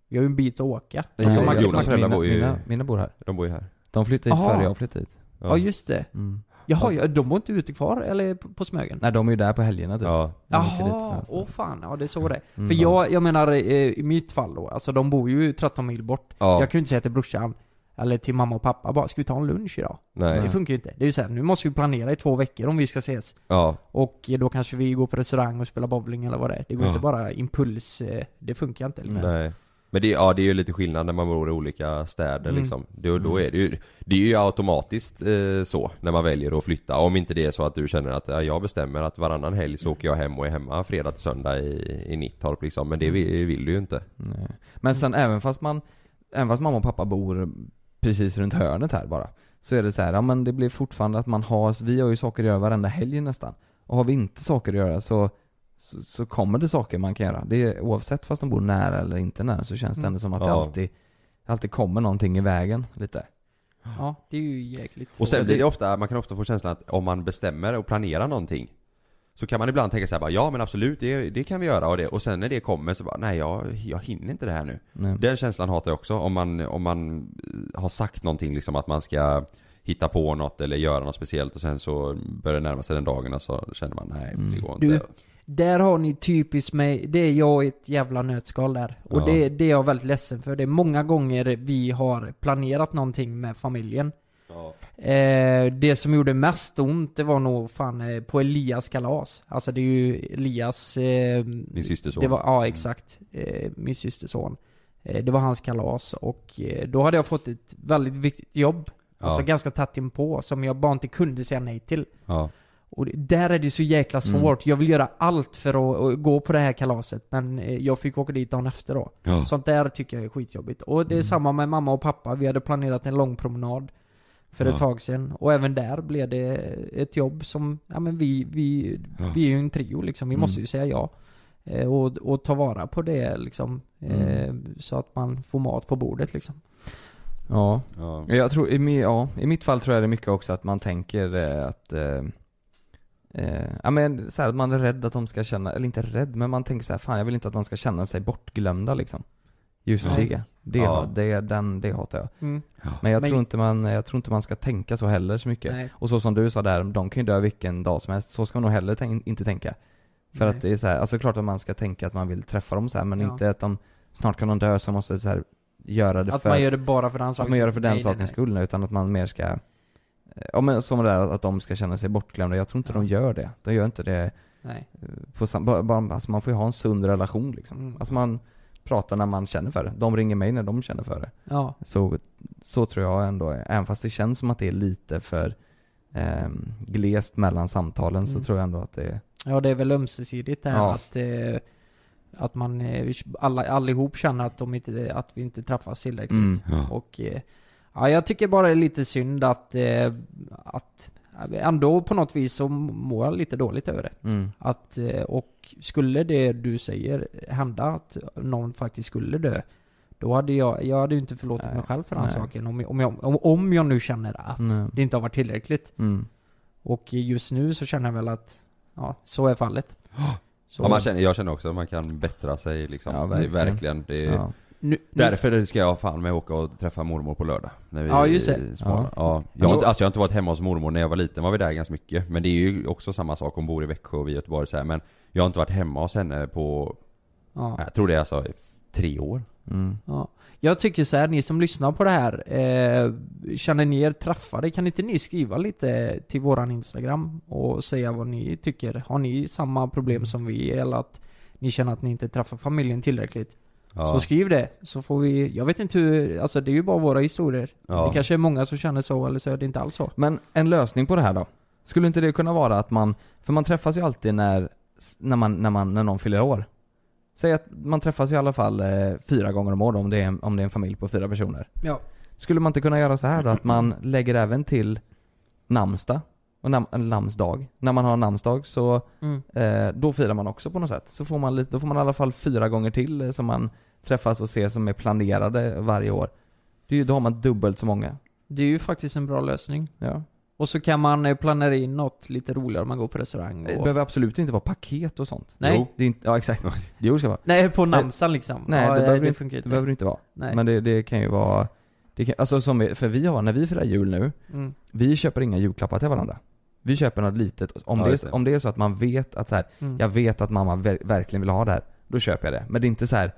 S2: Vi har ju en bit att åka.
S3: Nej,
S2: Alltså,
S3: man- Jonas
S2: man,
S3: föräldrar
S4: mina,
S3: bor ju-
S4: mina, mina bor här.
S3: de bor ju här.
S4: De flyttade hit
S2: Aha.
S4: före jag flyttade hit.
S2: ja just det.
S4: Mm.
S2: Jaha, ja, de bor inte ute kvar eller på, på Smögen?
S4: Nej de är ju där på helgerna typ.
S3: Ja.
S2: Jaha,
S4: ja.
S2: åh fan, ja det är så det är.
S4: Mm.
S2: För jag, jag menar eh, i mitt fall då, alltså de bor ju 13 mil bort.
S3: Ja.
S2: Jag kan ju inte säga till brorsan, eller till mamma och pappa bara, ska vi ta en lunch idag?
S3: Nej.
S2: Det funkar ju inte. Det är ju såhär, nu måste vi planera i två veckor om vi ska ses.
S3: Ja.
S2: Och eh, då kanske vi går på restaurang och spelar bowling eller vad det är. Det går
S3: Ja.
S2: inte bara impuls, eh, det funkar inte liksom.
S3: Nej. Men det, ja, det är ju lite skillnad när man bor i olika städer
S2: Mm.
S3: liksom. Då, då är det ju, det är ju automatiskt eh, så när man väljer att flytta. Om inte det är så att du känner att ja, jag bestämmer att varannan helg så åker jag hem och är hemma fredag till söndag i, i Nittorp liksom. Men det
S2: Mm.
S3: vill, vill du ju inte.
S4: Nej. Men sen även fast man, även fast mamma och pappa bor precis runt hörnet här bara Så är det så här, ja men det blir fortfarande att man har, vi har ju saker att göra varenda helg nästan Och har vi inte saker att göra så, så, så kommer det saker man kan göra. Det är, oavsett fast de bor nära eller inte nära så känns det
S2: Mm.
S4: ändå som att det
S3: Ja.
S4: alltid, alltid kommer någonting i vägen lite.
S2: Ja, det är ju jäkligt.
S3: Och sen
S4: det-
S3: blir det ofta, man kan ofta få känslan att om man bestämmer och planerar någonting Så kan man ibland tänka så här bara, ja men absolut det, det kan vi göra och det Och sen när det kommer så bara, nej jag, jag hinner inte det här nu
S4: Nej.
S3: Den känslan hatar jag också om man, om man eh, har sagt någonting liksom att man ska hitta på något eller göra något speciellt och sen så börjar det närma sig den dagen och så känner man nej
S4: Mm.
S3: det går
S2: Du,
S3: inte
S2: Där har ni typiskt mig, det är jag i ett jävla nötskal där. Och
S3: Ja.
S2: det, det är jag väldigt ledsen för. Det är många gånger vi har planerat någonting med familjen.
S3: ja.
S2: Eh, det som gjorde mest ont, det var nog fan eh, på Elias kalas. Alltså det är ju Elias... Eh,
S3: Min systerson
S2: Det var, ja exakt. Eh, min systerson. Eh, det var hans kalas och eh, då hade jag fått ett väldigt viktigt jobb.
S3: Ja.
S2: Alltså ganska tätt inpå, som jag bara inte kunde säga nej till.
S3: ja.
S2: Och där är det så jäkla
S4: Mm.
S2: svårt. Jag vill göra allt för att, gå på det här kalaset, men eh, jag fick åka dit dagen efter då.
S3: Ja.
S2: Sånt där tycker jag är skitjobbigt. Och det är
S4: Mm.
S2: samma med mamma och pappa. Vi hade planerat en lång promenad för
S3: Ja.
S2: ett tag sedan. Och även där blev det ett jobb som, ja men vi, vi,
S3: Ja.
S2: vi är ju en trio liksom. Vi
S4: Mm.
S2: måste ju säga ja. Eh, och, och ta vara på det liksom. Eh,
S4: Mm.
S2: så att man får mat på bordet liksom.
S4: Ja.
S3: Ja.
S4: Jag tror, i, ja, i mitt fall tror jag det är mycket också att man tänker eh, att eh, Ja men så här, att man är rädd att de ska känna, eller inte rädd men man tänker så här, fan jag vill inte att de ska känna sig bortglömda liksom Just
S2: Nej.
S4: det, det,
S3: Ja.
S4: det, den, det hatar jag
S2: Mm.
S4: Men jag
S2: Men-
S4: tror inte man, jag tror inte man ska tänka så heller så mycket
S2: Nej.
S4: Och så som du sa där, de kan ju dö vilken dag som helst, så ska man nog heller tänk, inte tänka För
S2: Nej.
S4: att det är så här, alltså klart att man ska tänka att man vill träffa dem så här, men
S2: Ja.
S4: inte att de Snart kan de dö så måste så här, göra det
S2: Att
S4: för
S2: man gör det bara för den
S4: att
S2: sakens
S4: man gör det för den sakens skull utan att man mer ska Ja men som det där att de ska känna sig bortglömda, jag tror inte
S2: Ja.
S4: de gör det. De gör inte det
S2: Nej.
S4: eh, på sam- bara, bara, alltså man får ju ha en sund relation liksom.
S2: Mm.
S4: Alltså man pratar när man känner för det. De ringer mig när de känner för det.
S2: Ja.
S4: Så, så tror jag ändå, även fast det känns som att det är lite för ehm, glest mellan samtalen så
S2: Mm.
S4: tror jag ändå att det är
S2: Ja det är väl ömsesidigt det här
S4: Ja.
S2: att eh, Att man eh, alla, allihop känner att, de inte, att vi inte träffas tillräckligt
S4: Mm.
S3: Ja.
S2: Och eh, Ja jag tycker bara det är lite synd att eh, Att Ändå på något vis så mår jag lite dåligt över det
S4: mm.
S2: Att eh, Och skulle det du säger hända att någon faktiskt skulle dö Då hade jag, jag hade ju inte förlåtit
S4: Nej.
S2: mig själv för den
S4: Nej.
S2: saken om jag, om, jag, om, om jag nu känner att
S4: Nej.
S2: det inte har varit tillräckligt
S4: Mm.
S2: Och just nu så känner jag väl att Ja, så är fallet så,
S3: Ja, man känner, jag känner också att man kan bättra sig liksom.
S4: Ja,
S3: Det
S4: verkligen.
S3: verkligen. Det
S4: Ja.
S2: Nu,
S3: Därför ska jag fan med åka och träffa mormor på lördag. När vi
S2: Ja, just det.
S4: Ja.
S3: Ja. Jag, har inte, alltså jag har inte varit hemma hos mormor när jag var liten, var vi där ganska mycket. Men det är ju också samma sak, hon bor i Växjö och vi i Göteborg så här. Men jag har inte varit hemma hos henne på,
S2: ja.
S3: jag tror det är alltså tre år.
S4: Mm.
S2: Ja. Jag tycker så här, ni som lyssnar på det här, eh, känner ni er träffade, kan inte ni skriva lite till våran Instagram och säga vad ni tycker? Har ni samma problem som vi eller att ni känner att ni inte träffar familjen tillräckligt?
S3: Ja.
S2: Så skriv det, så får vi, jag vet inte hur, alltså det är ju bara våra historier.
S3: Ja.
S2: Det kanske är många som känner så, eller så är det inte alls så.
S4: Men en lösning på det här då? Skulle inte det kunna vara att man, för man träffas ju alltid när, när man, när man, när någon fyller år säg att man träffas i alla fall eh, fyra gånger om året om det, är en, om det är en familj på fyra personer.
S2: Ja.
S4: Skulle man inte kunna göra så här då? Att man lägger även till namnsdag och nam, namnsdag. När man har namnsdag så,
S2: Mm.
S4: eh, då firar man också på något sätt. Så får man lite, då får man i alla fall fyra gånger till eh, som man träffas och ser som är planerade varje år. Det är ju, då har man dubbelt så många.
S2: Det är ju faktiskt en bra lösning.
S4: Ja.
S2: Och så kan man eh, planera in något lite roligare om man går på restaurang
S4: Det
S2: och...
S4: behöver absolut inte vara paket och sånt.
S2: Nej.
S4: Jo. Det är inte, ja exakt. Jo det ska vara.
S2: Nej, på namnsdagen liksom.
S4: Nej,
S2: ja,
S4: det, behöver,
S2: det
S4: inte,
S2: funkar
S4: det
S2: inte.
S4: behöver det inte vara.
S2: Nej.
S4: Men det, det kan ju vara, det kan, alltså som vi, för vi har, när vi firar jul nu,
S2: Mm.
S4: vi köper inga julklappar till varandra. Vi köper något litet, om,
S3: Ja,
S4: det, är,
S3: det.
S4: om det är så att man vet att så här,
S2: Mm.
S4: jag vet att mamma ver- verkligen vill ha det här, då köper jag det. Men det är inte så här.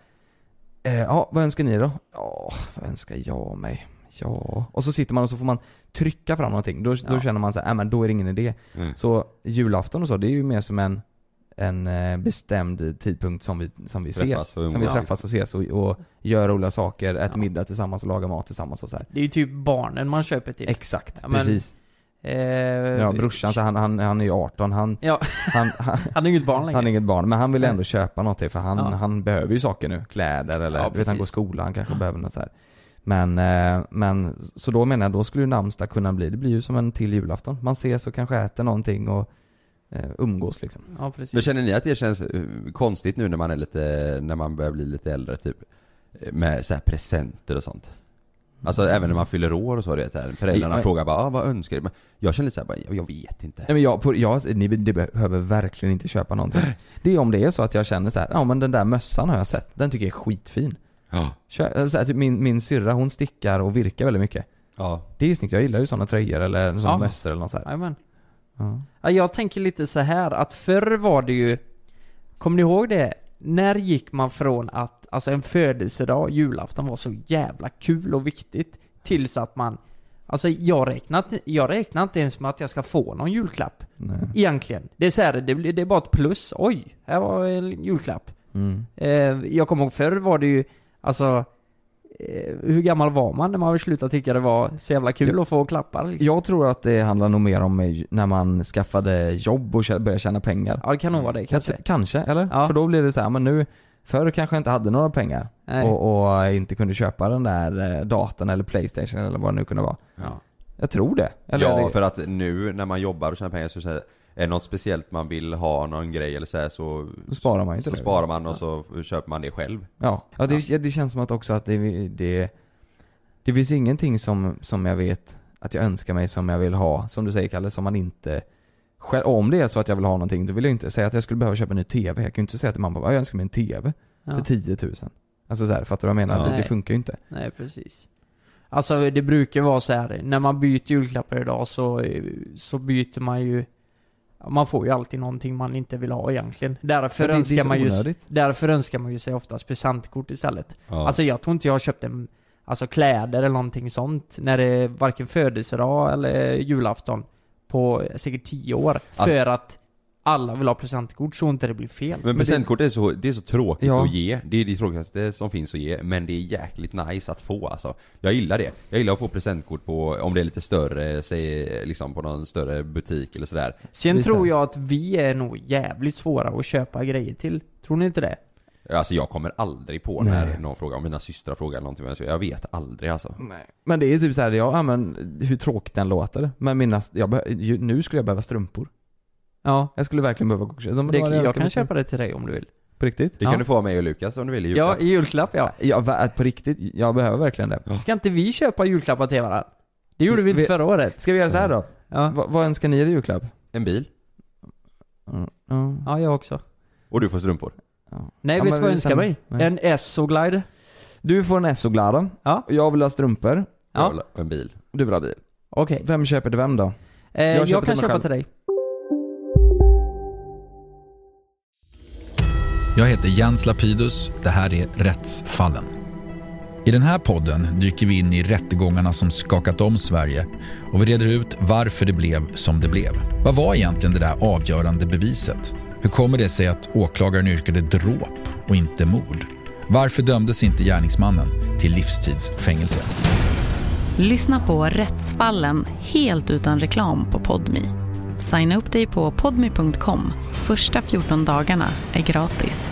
S4: Eh, ja, vad önskar ni då? Ja, vad önskar jag mig? Ja, och så sitter man och så får man trycka fram någonting. Då, då
S2: Ja.
S4: känner man så här, äh, men då är det ingen idé.
S3: Mm.
S4: Så julafton och så, det är ju mer som en, en eh, bestämd tidpunkt som vi, som vi
S3: Träffas
S4: ses. Som vi träffas och ses och, och gör roliga saker, äter
S2: Ja.
S4: middag tillsammans och lagar mat tillsammans och så här.
S2: Det är ju typ barnen man köper till.
S4: Exakt,
S2: Ja, men-
S4: precis.
S2: Eh,
S4: Ja, brorsan så han, han, han är ju 18, han,
S2: Ja,
S4: han, han,
S2: han är inget barn längre.
S4: han är inget barn, men han vill
S2: Nej.
S4: ändå köpa något till för han,
S2: Ja.
S4: han behöver ju saker nu, kläder eller,
S2: Ja,
S4: du vet han går i skolan, han kanske behöver något så här. Men, eh, men, så då menar jag, då skulle ju namnsdag kunna bli, det blir ju som en till julafton. Man ses och kanske äter någonting och eh, umgås liksom.
S2: Ja, precis.
S3: Men känner ni att det känns eh, konstigt nu när man är lite, när man börjar bli lite äldre typ? Med så här presenter och sånt? Alltså även när man fyller år och så, du vet här. Föräldrarna
S4: Ja.
S3: frågar bara ah, 'Vad önskar du?' Men jag känner lite såhär jag, jag vet inte
S4: Nej men jag, på, jag ni det behöver verkligen inte köpa någonting. Det är om det är så att jag känner så här, ja men den där mössan har jag sett, den tycker jag är skitfin.
S3: Ja,
S4: Kö, eller så här, typ min, min syrra hon stickar och virkar väldigt mycket.
S3: ja,
S4: Det är ju snyggt, jag gillar ju sådana tröjor eller sådana
S2: Ja.
S4: mössor eller något så här.
S2: Jajamän.
S4: Ja.
S2: Ja, jag tänker lite så här att förr var det ju Kommer ni ihåg det? När gick man från att, alltså en födelsedag, julafton var så jävla kul och viktigt Tills att man Alltså jag räknar, jag räknar inte ens med att jag ska få någon julklapp
S4: Nej.
S2: Egentligen. Det är så här, det, det är bara ett plus. Oj, här var en julklapp.
S4: Mm.
S2: Eh, jag kommer ihåg förr var det ju, alltså eh, hur gammal var man när man slutade tycka det var så jävla kul
S4: Ja.
S2: att få klappar? Liksom?
S4: Jag tror att det handlar nog mer om när man skaffade jobb och började tjäna pengar.
S2: Ja, det kan nog vara det kanske.
S4: Jag- Kanske, eller?
S2: Ja.
S4: För då blir det så här, men nu Förr kanske inte hade några pengar och, och inte kunde köpa den där eh, datorn eller Playstation eller vad det nu kunde vara.
S2: Ja.
S4: Jag tror det. Eller
S3: ja
S4: det,
S3: för att nu när man jobbar och tjänar pengar så, så här, är det något speciellt man vill ha, någon grej eller så här, så
S4: Då sparar man till
S3: Så
S4: det.
S3: sparar man och så köper man det själv
S4: Ja, ja det, ja. det känns som att också att det, det Det finns ingenting som, som jag vet att jag önskar mig som jag vill ha, som du säger Kalle, som man inte om det är så att jag vill ha någonting, då vill jag inte säga att jag skulle behöva köpa en ny TV. Jag kan ju inte säga till mamma, "Ja, jag önskar mig en TV
S2: Ja.
S4: för 10 000. Alltså så här, fattar du vad jag menar?
S3: Ja.
S4: Det, det funkar ju inte.
S2: Nej, precis. Alltså det brukar vara så här när man byter julklappar idag så, så byter man ju man får ju alltid någonting man inte vill ha egentligen. Därför
S4: det- det
S2: önskar
S4: så
S2: man ju. Därför önskar man ju sig oftast presentkort istället.
S3: ja.
S2: Alltså jag tror inte jag har köpt en, alltså kläder eller någonting sånt när det är varken födelsedag eller julafton på säkert 10 år.
S3: Alltså-
S2: för att alla vill ha presentkort så inte det blir fel.
S3: Men presentkort är så, det är så tråkigt
S4: Ja.
S3: att ge. Det är det tråkigaste som finns att ge, men det är jäkligt nice att få alltså. Jag gillar det. Jag gillar att få presentkort på, om det är lite större, säg liksom på någon större butik eller sådär.
S2: Sen
S4: det
S2: tror jag att vi är nog jävligt svåra att köpa grejer till. Tror ni inte det?
S3: Alltså jag kommer aldrig på när någon frågar, om mina systrar frågar någonting, men jag vet aldrig alltså.
S4: Nej. Men det är typ så här, ja men hur tråkigt den låter. Men mina, jag nu skulle jag behöva strumpor.
S2: Ja.
S4: Jag skulle verkligen behöva gå de,
S2: Det, jag
S4: önskat
S2: kan köpa det till dig om du vill.
S4: På riktigt?
S3: Det
S2: Ja.
S3: kan du få av mig och Lukas om du vill i
S2: Ja,
S3: julklapp.
S2: i julklapp ja.
S4: Ja, på riktigt, jag behöver verkligen det.
S2: Ska inte vi köpa julklappar till varandra? Det gjorde vi inte
S4: Vi-
S2: förra året.
S4: Ska vi göra så här då?
S2: Ja,
S4: Va, vad önskar ni er i julklapp?
S3: En bil.
S4: Mm. Ja.
S2: ja jag också.
S3: Och du får strumpor.
S2: Nej,
S4: Ja,
S2: vet du vad jag
S4: vi
S2: önskar
S4: sen-
S2: mig?
S4: Nej.
S2: En Esso-glide.
S4: Du får en Esso-glada.
S2: Ja.
S4: Jag vill ha strumpor.
S3: Jag
S2: Ja,
S3: vill ha En bil.
S4: Du vill ha bil.
S2: okej.
S4: Vem köper till vem då?
S2: Eh,
S4: Jag
S2: jag, kan köpa
S4: själv.
S2: till dig.
S5: Jag heter Jens Lapidus. Det här är Rättsfallen. I den här podden dyker vi in i rättegångarna som skakat om Sverige och vi reder ut varför det blev som det blev. Vad var egentligen det där avgörande beviset? Hur kommer det sig att åklagaren yrkade dråp och inte mord? Varför dömdes inte gärningsmannen till livstidsfängelse?
S6: Lyssna på Rättsfallen helt utan reklam på Podmi. Signa upp dig på podmi.com. Första 14 dagarna är gratis.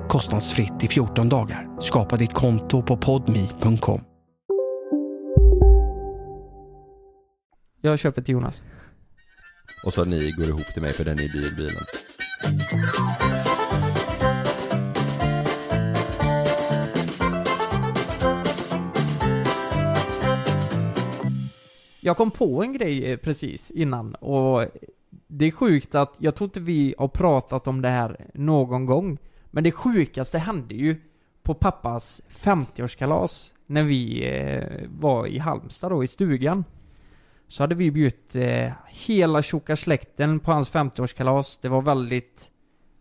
S7: kostnadsfritt i 14 dagar. Skapa ditt konto på podmi.com.
S2: Jag köper till Jonas.
S3: Och så ni går ihop till mig för den är dyr bilen.
S2: Jag kom på en grej eh, precis innan och det är sjukt att, jag tror inte vi har pratat om det här någon gång. Men det sjukaste hände ju på pappas 50-årskalas när vi eh, var i Halmstad då, i stugan. Så hade vi bjudit eh, hela tjocka släkten på hans 50-årskalas. Det var väldigt,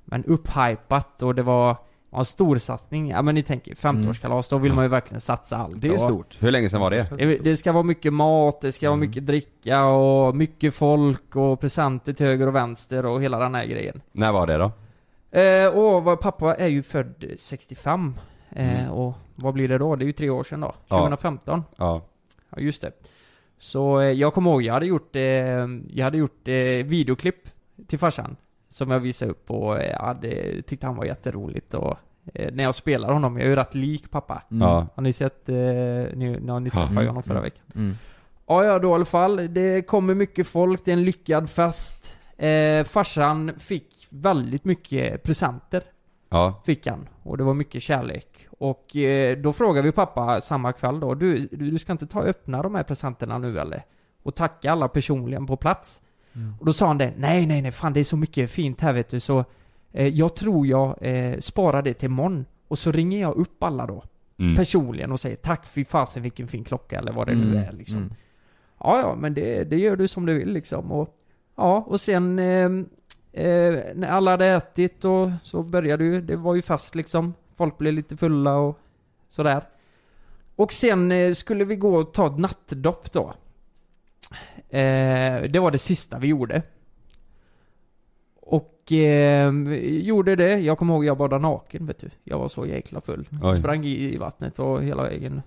S2: men upphypat och det var var en stor satsning. Ja men ni tänker 50-årskalas, då vill man ju verkligen satsa allt.
S3: Det är stort. Hur länge sedan var det?
S2: det ska vara mycket mat, det ska vara mycket dricka och mycket folk och presenter till höger och vänster och hela den här grejen.
S3: När var det då?
S2: Eh, och pappa är ju född 65. Eh,
S3: Mm.
S2: Och vad blir det då? Det är ju tre år sedan då.
S3: Ja.
S2: 2015.
S3: Ja.
S2: Ja, just det. Så eh, jag kommer ihåg, jag hade gjort, eh, jag hade gjort eh, videoklipp till farsan. Som jag visade upp och eh, jag hade, tyckte han var jätteroligt och eh, när jag spelar honom, jag är ju rätt lik pappa.
S3: Mm. Ja.
S2: Har ni sett, eh, ni, när ni träffade
S3: Mm.
S2: honom förra veckan?
S4: Mm.
S2: Ja, ja då i alla fall. Det kommer mycket folk, det är en lyckad fest. Eh, farsan fick väldigt mycket presenter.
S3: Ja.
S2: Fick han. Och det var mycket kärlek. Och eh, då frågade vi pappa samma kväll då, du, du ska inte ta och öppna de här presenterna nu eller? Och tacka alla personligen på plats.
S4: Mm.
S2: Och då sa han det, nej nej nej fan det är så mycket fint här vet du så eh, Jag tror jag eh, sparar det till imorgon. Och så ringer jag upp alla då.
S3: Mm.
S2: Personligen och säger tack fy fasen vilken fin klocka eller vad det nu
S4: Mm,
S2: är liksom.
S4: mm.
S2: Ja, ja, men det, det gör du som du vill liksom. Och, ja, och sen eh, eh, när alla hade ätit och så började ju, det var ju fast liksom. Folk blev lite fulla och sådär. Och sen eh, skulle vi gå och ta ett nattdopp då. Eh, det var det sista vi gjorde. Och eh, gjorde det. Jag kommer ihåg jag badade naken vet du. Jag var så jäkla full.
S4: Oj.
S2: Sprang i, i vattnet och hela vägen.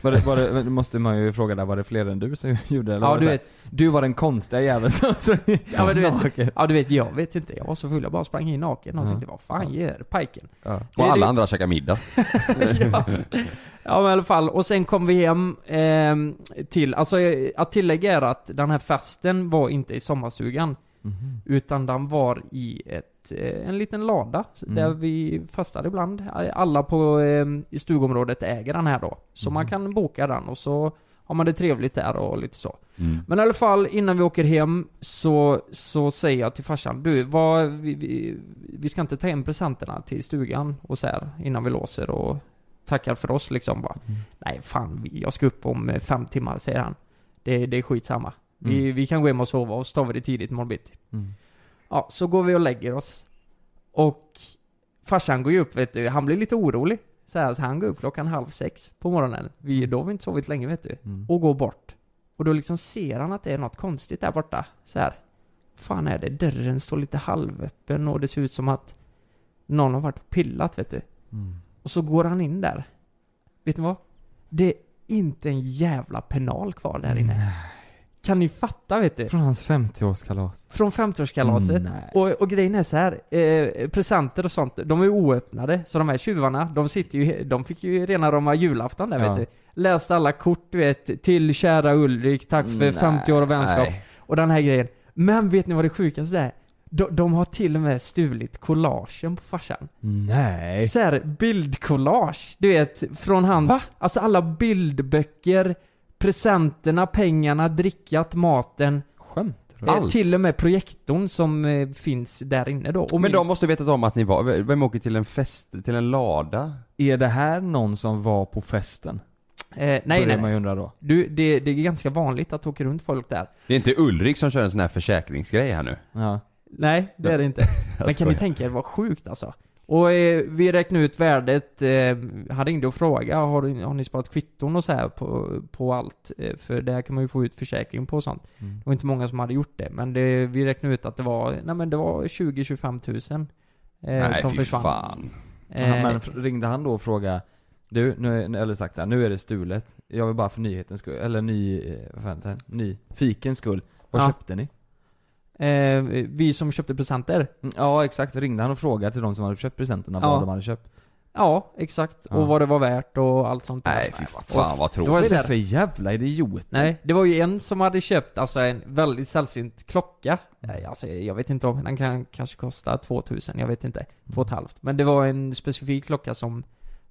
S4: Var det, var det, måste man ju fråga där, var det fler än du som gjorde det? eller
S2: Ja, du vet-
S4: Du var den konstiga jäveln som sprang
S2: Ja men du vet,
S4: naken.
S2: ja du vet, jag vet inte. Jag var så full, jag bara sprang in naken och
S4: Ja.
S2: tänkte vad fan gör pajken?
S4: Ja.
S3: Och alla
S2: det-
S3: andra käkar middag.
S2: ja. ja men i alla fall, och sen kom vi hem ehm, till, alltså eh, att tillägga är att den här festen var inte i sommarstugan.
S4: Mhm.
S2: Utan den var i ett, eh, en liten lada,
S4: Mm.
S2: där vi festar ibland. Alla på, ehm, i stugområdet äger den här då. Så man kan boka den och så har man det trevligt där och lite så.
S3: Mm.
S2: Men i alla fall, innan vi åker hem så, så säger jag till farsan, du, vad, vi, vi, vi ska inte ta hem presenterna till stugan och så här innan vi låser och tackar för oss liksom bara. Nej fan, jag ska upp om eh, fem timmar, säger han. Det, det är skitsamma. Vi,
S4: Mm.
S2: vi kan gå hem och sova och så tar vi det tidigt imorgon bitti.
S4: Mm.
S2: Ja, så går vi och lägger oss. Och farsan går ju upp, vet du, han blir lite orolig. Så, här, så han går upp klockan halv sex på morgonen. Vi, då har vi inte sovit länge vet du.
S4: Mm.
S2: Och går bort. Och då liksom ser han att det är något konstigt där borta. Så här. fan är det? Dörren står lite halvöppen och det ser ut som att någon har varit pillat vet du.
S4: Mm.
S2: Och så går han in där. Vet ni vad? Det är inte en jävla penal kvar där inne. Kan ni fatta vet du?
S4: Från hans 50-årskalas.
S2: Från 50-årskalaset.
S4: Mm,
S2: och, och grejen är så här, eh, presenter och sånt, de är oöppnade. Så de här tjuvarna, de sitter ju, de fick ju rena rama julafton där
S4: Ja.
S2: vet du. Läste alla kort du vet, till kära Ulrik, tack för
S4: Nej.
S2: 50 år av vänskap.
S3: Nej.
S2: Och den här grejen. Men vet ni vad det sjukaste är? de, de har till och med stulit collagen på farsan.
S4: Nej.
S2: Så här bildcollage, du vet, från hans,
S4: Va?
S2: alltså alla bildböcker, presenterna, pengarna, drickat, maten.
S4: Skämt?
S2: Eh,
S3: Allt?
S2: till och med projektorn som eh, finns där inne då. Och
S3: Men de måste vetat om att ni var, vem åker till en fest, till en lada?
S4: Är det här någon som var på festen?
S2: Eh, nej,
S4: Börjar
S2: nej,
S4: man ju undra då.
S2: Du, det, det är ganska vanligt att åka runt folk där.
S3: Det är inte Ulrik som kör en sån här försäkringsgrej här nu?
S4: Ja.
S2: Nej, det är det inte. Men kan ni tänka er vad sjukt alltså? Och eh, vi räknade ut värdet, eh, han ringde och frågade, har, har ni sparat kvitton och så här på, på allt? Eh, för där kan man ju få ut försäkring på och sånt.
S4: Mm.
S2: Det var inte många som hade gjort det, men det, vi räknade ut att det var, nej men det var 20-25 tusen. Eh,
S3: Nej,
S2: som
S3: fy
S2: försvann.
S3: fan.
S2: Eh,
S4: men ringde han då och frågade Du, nu, eller sagt så här, nu är det stulet Jag vill bara för nyhetens skull, eller ny, eh, vad fan heter det? Ny, fikens skull Vad
S2: Ja.
S4: köpte ni?
S2: Eh, vi som köpte presenter.
S4: Mm, Ja exakt, ringde han och frågade till de som hade köpt presenterna
S2: Ja.
S4: vad de hade köpt?
S2: Ja, exakt.
S4: Ja.
S2: Och vad det var värt och allt sånt där.
S3: Nej fy fan vad
S2: Det var
S3: tråkigt.
S2: Så
S4: det
S2: här-
S4: för jävla idiot?
S2: Nej, det var ju en som hade köpt alltså en väldigt sällsynt klocka. Nej, Alltså, jag vet inte om den kan kanske kosta 2000, jag vet inte. Två och ett halvt. Men det var en specifik klocka som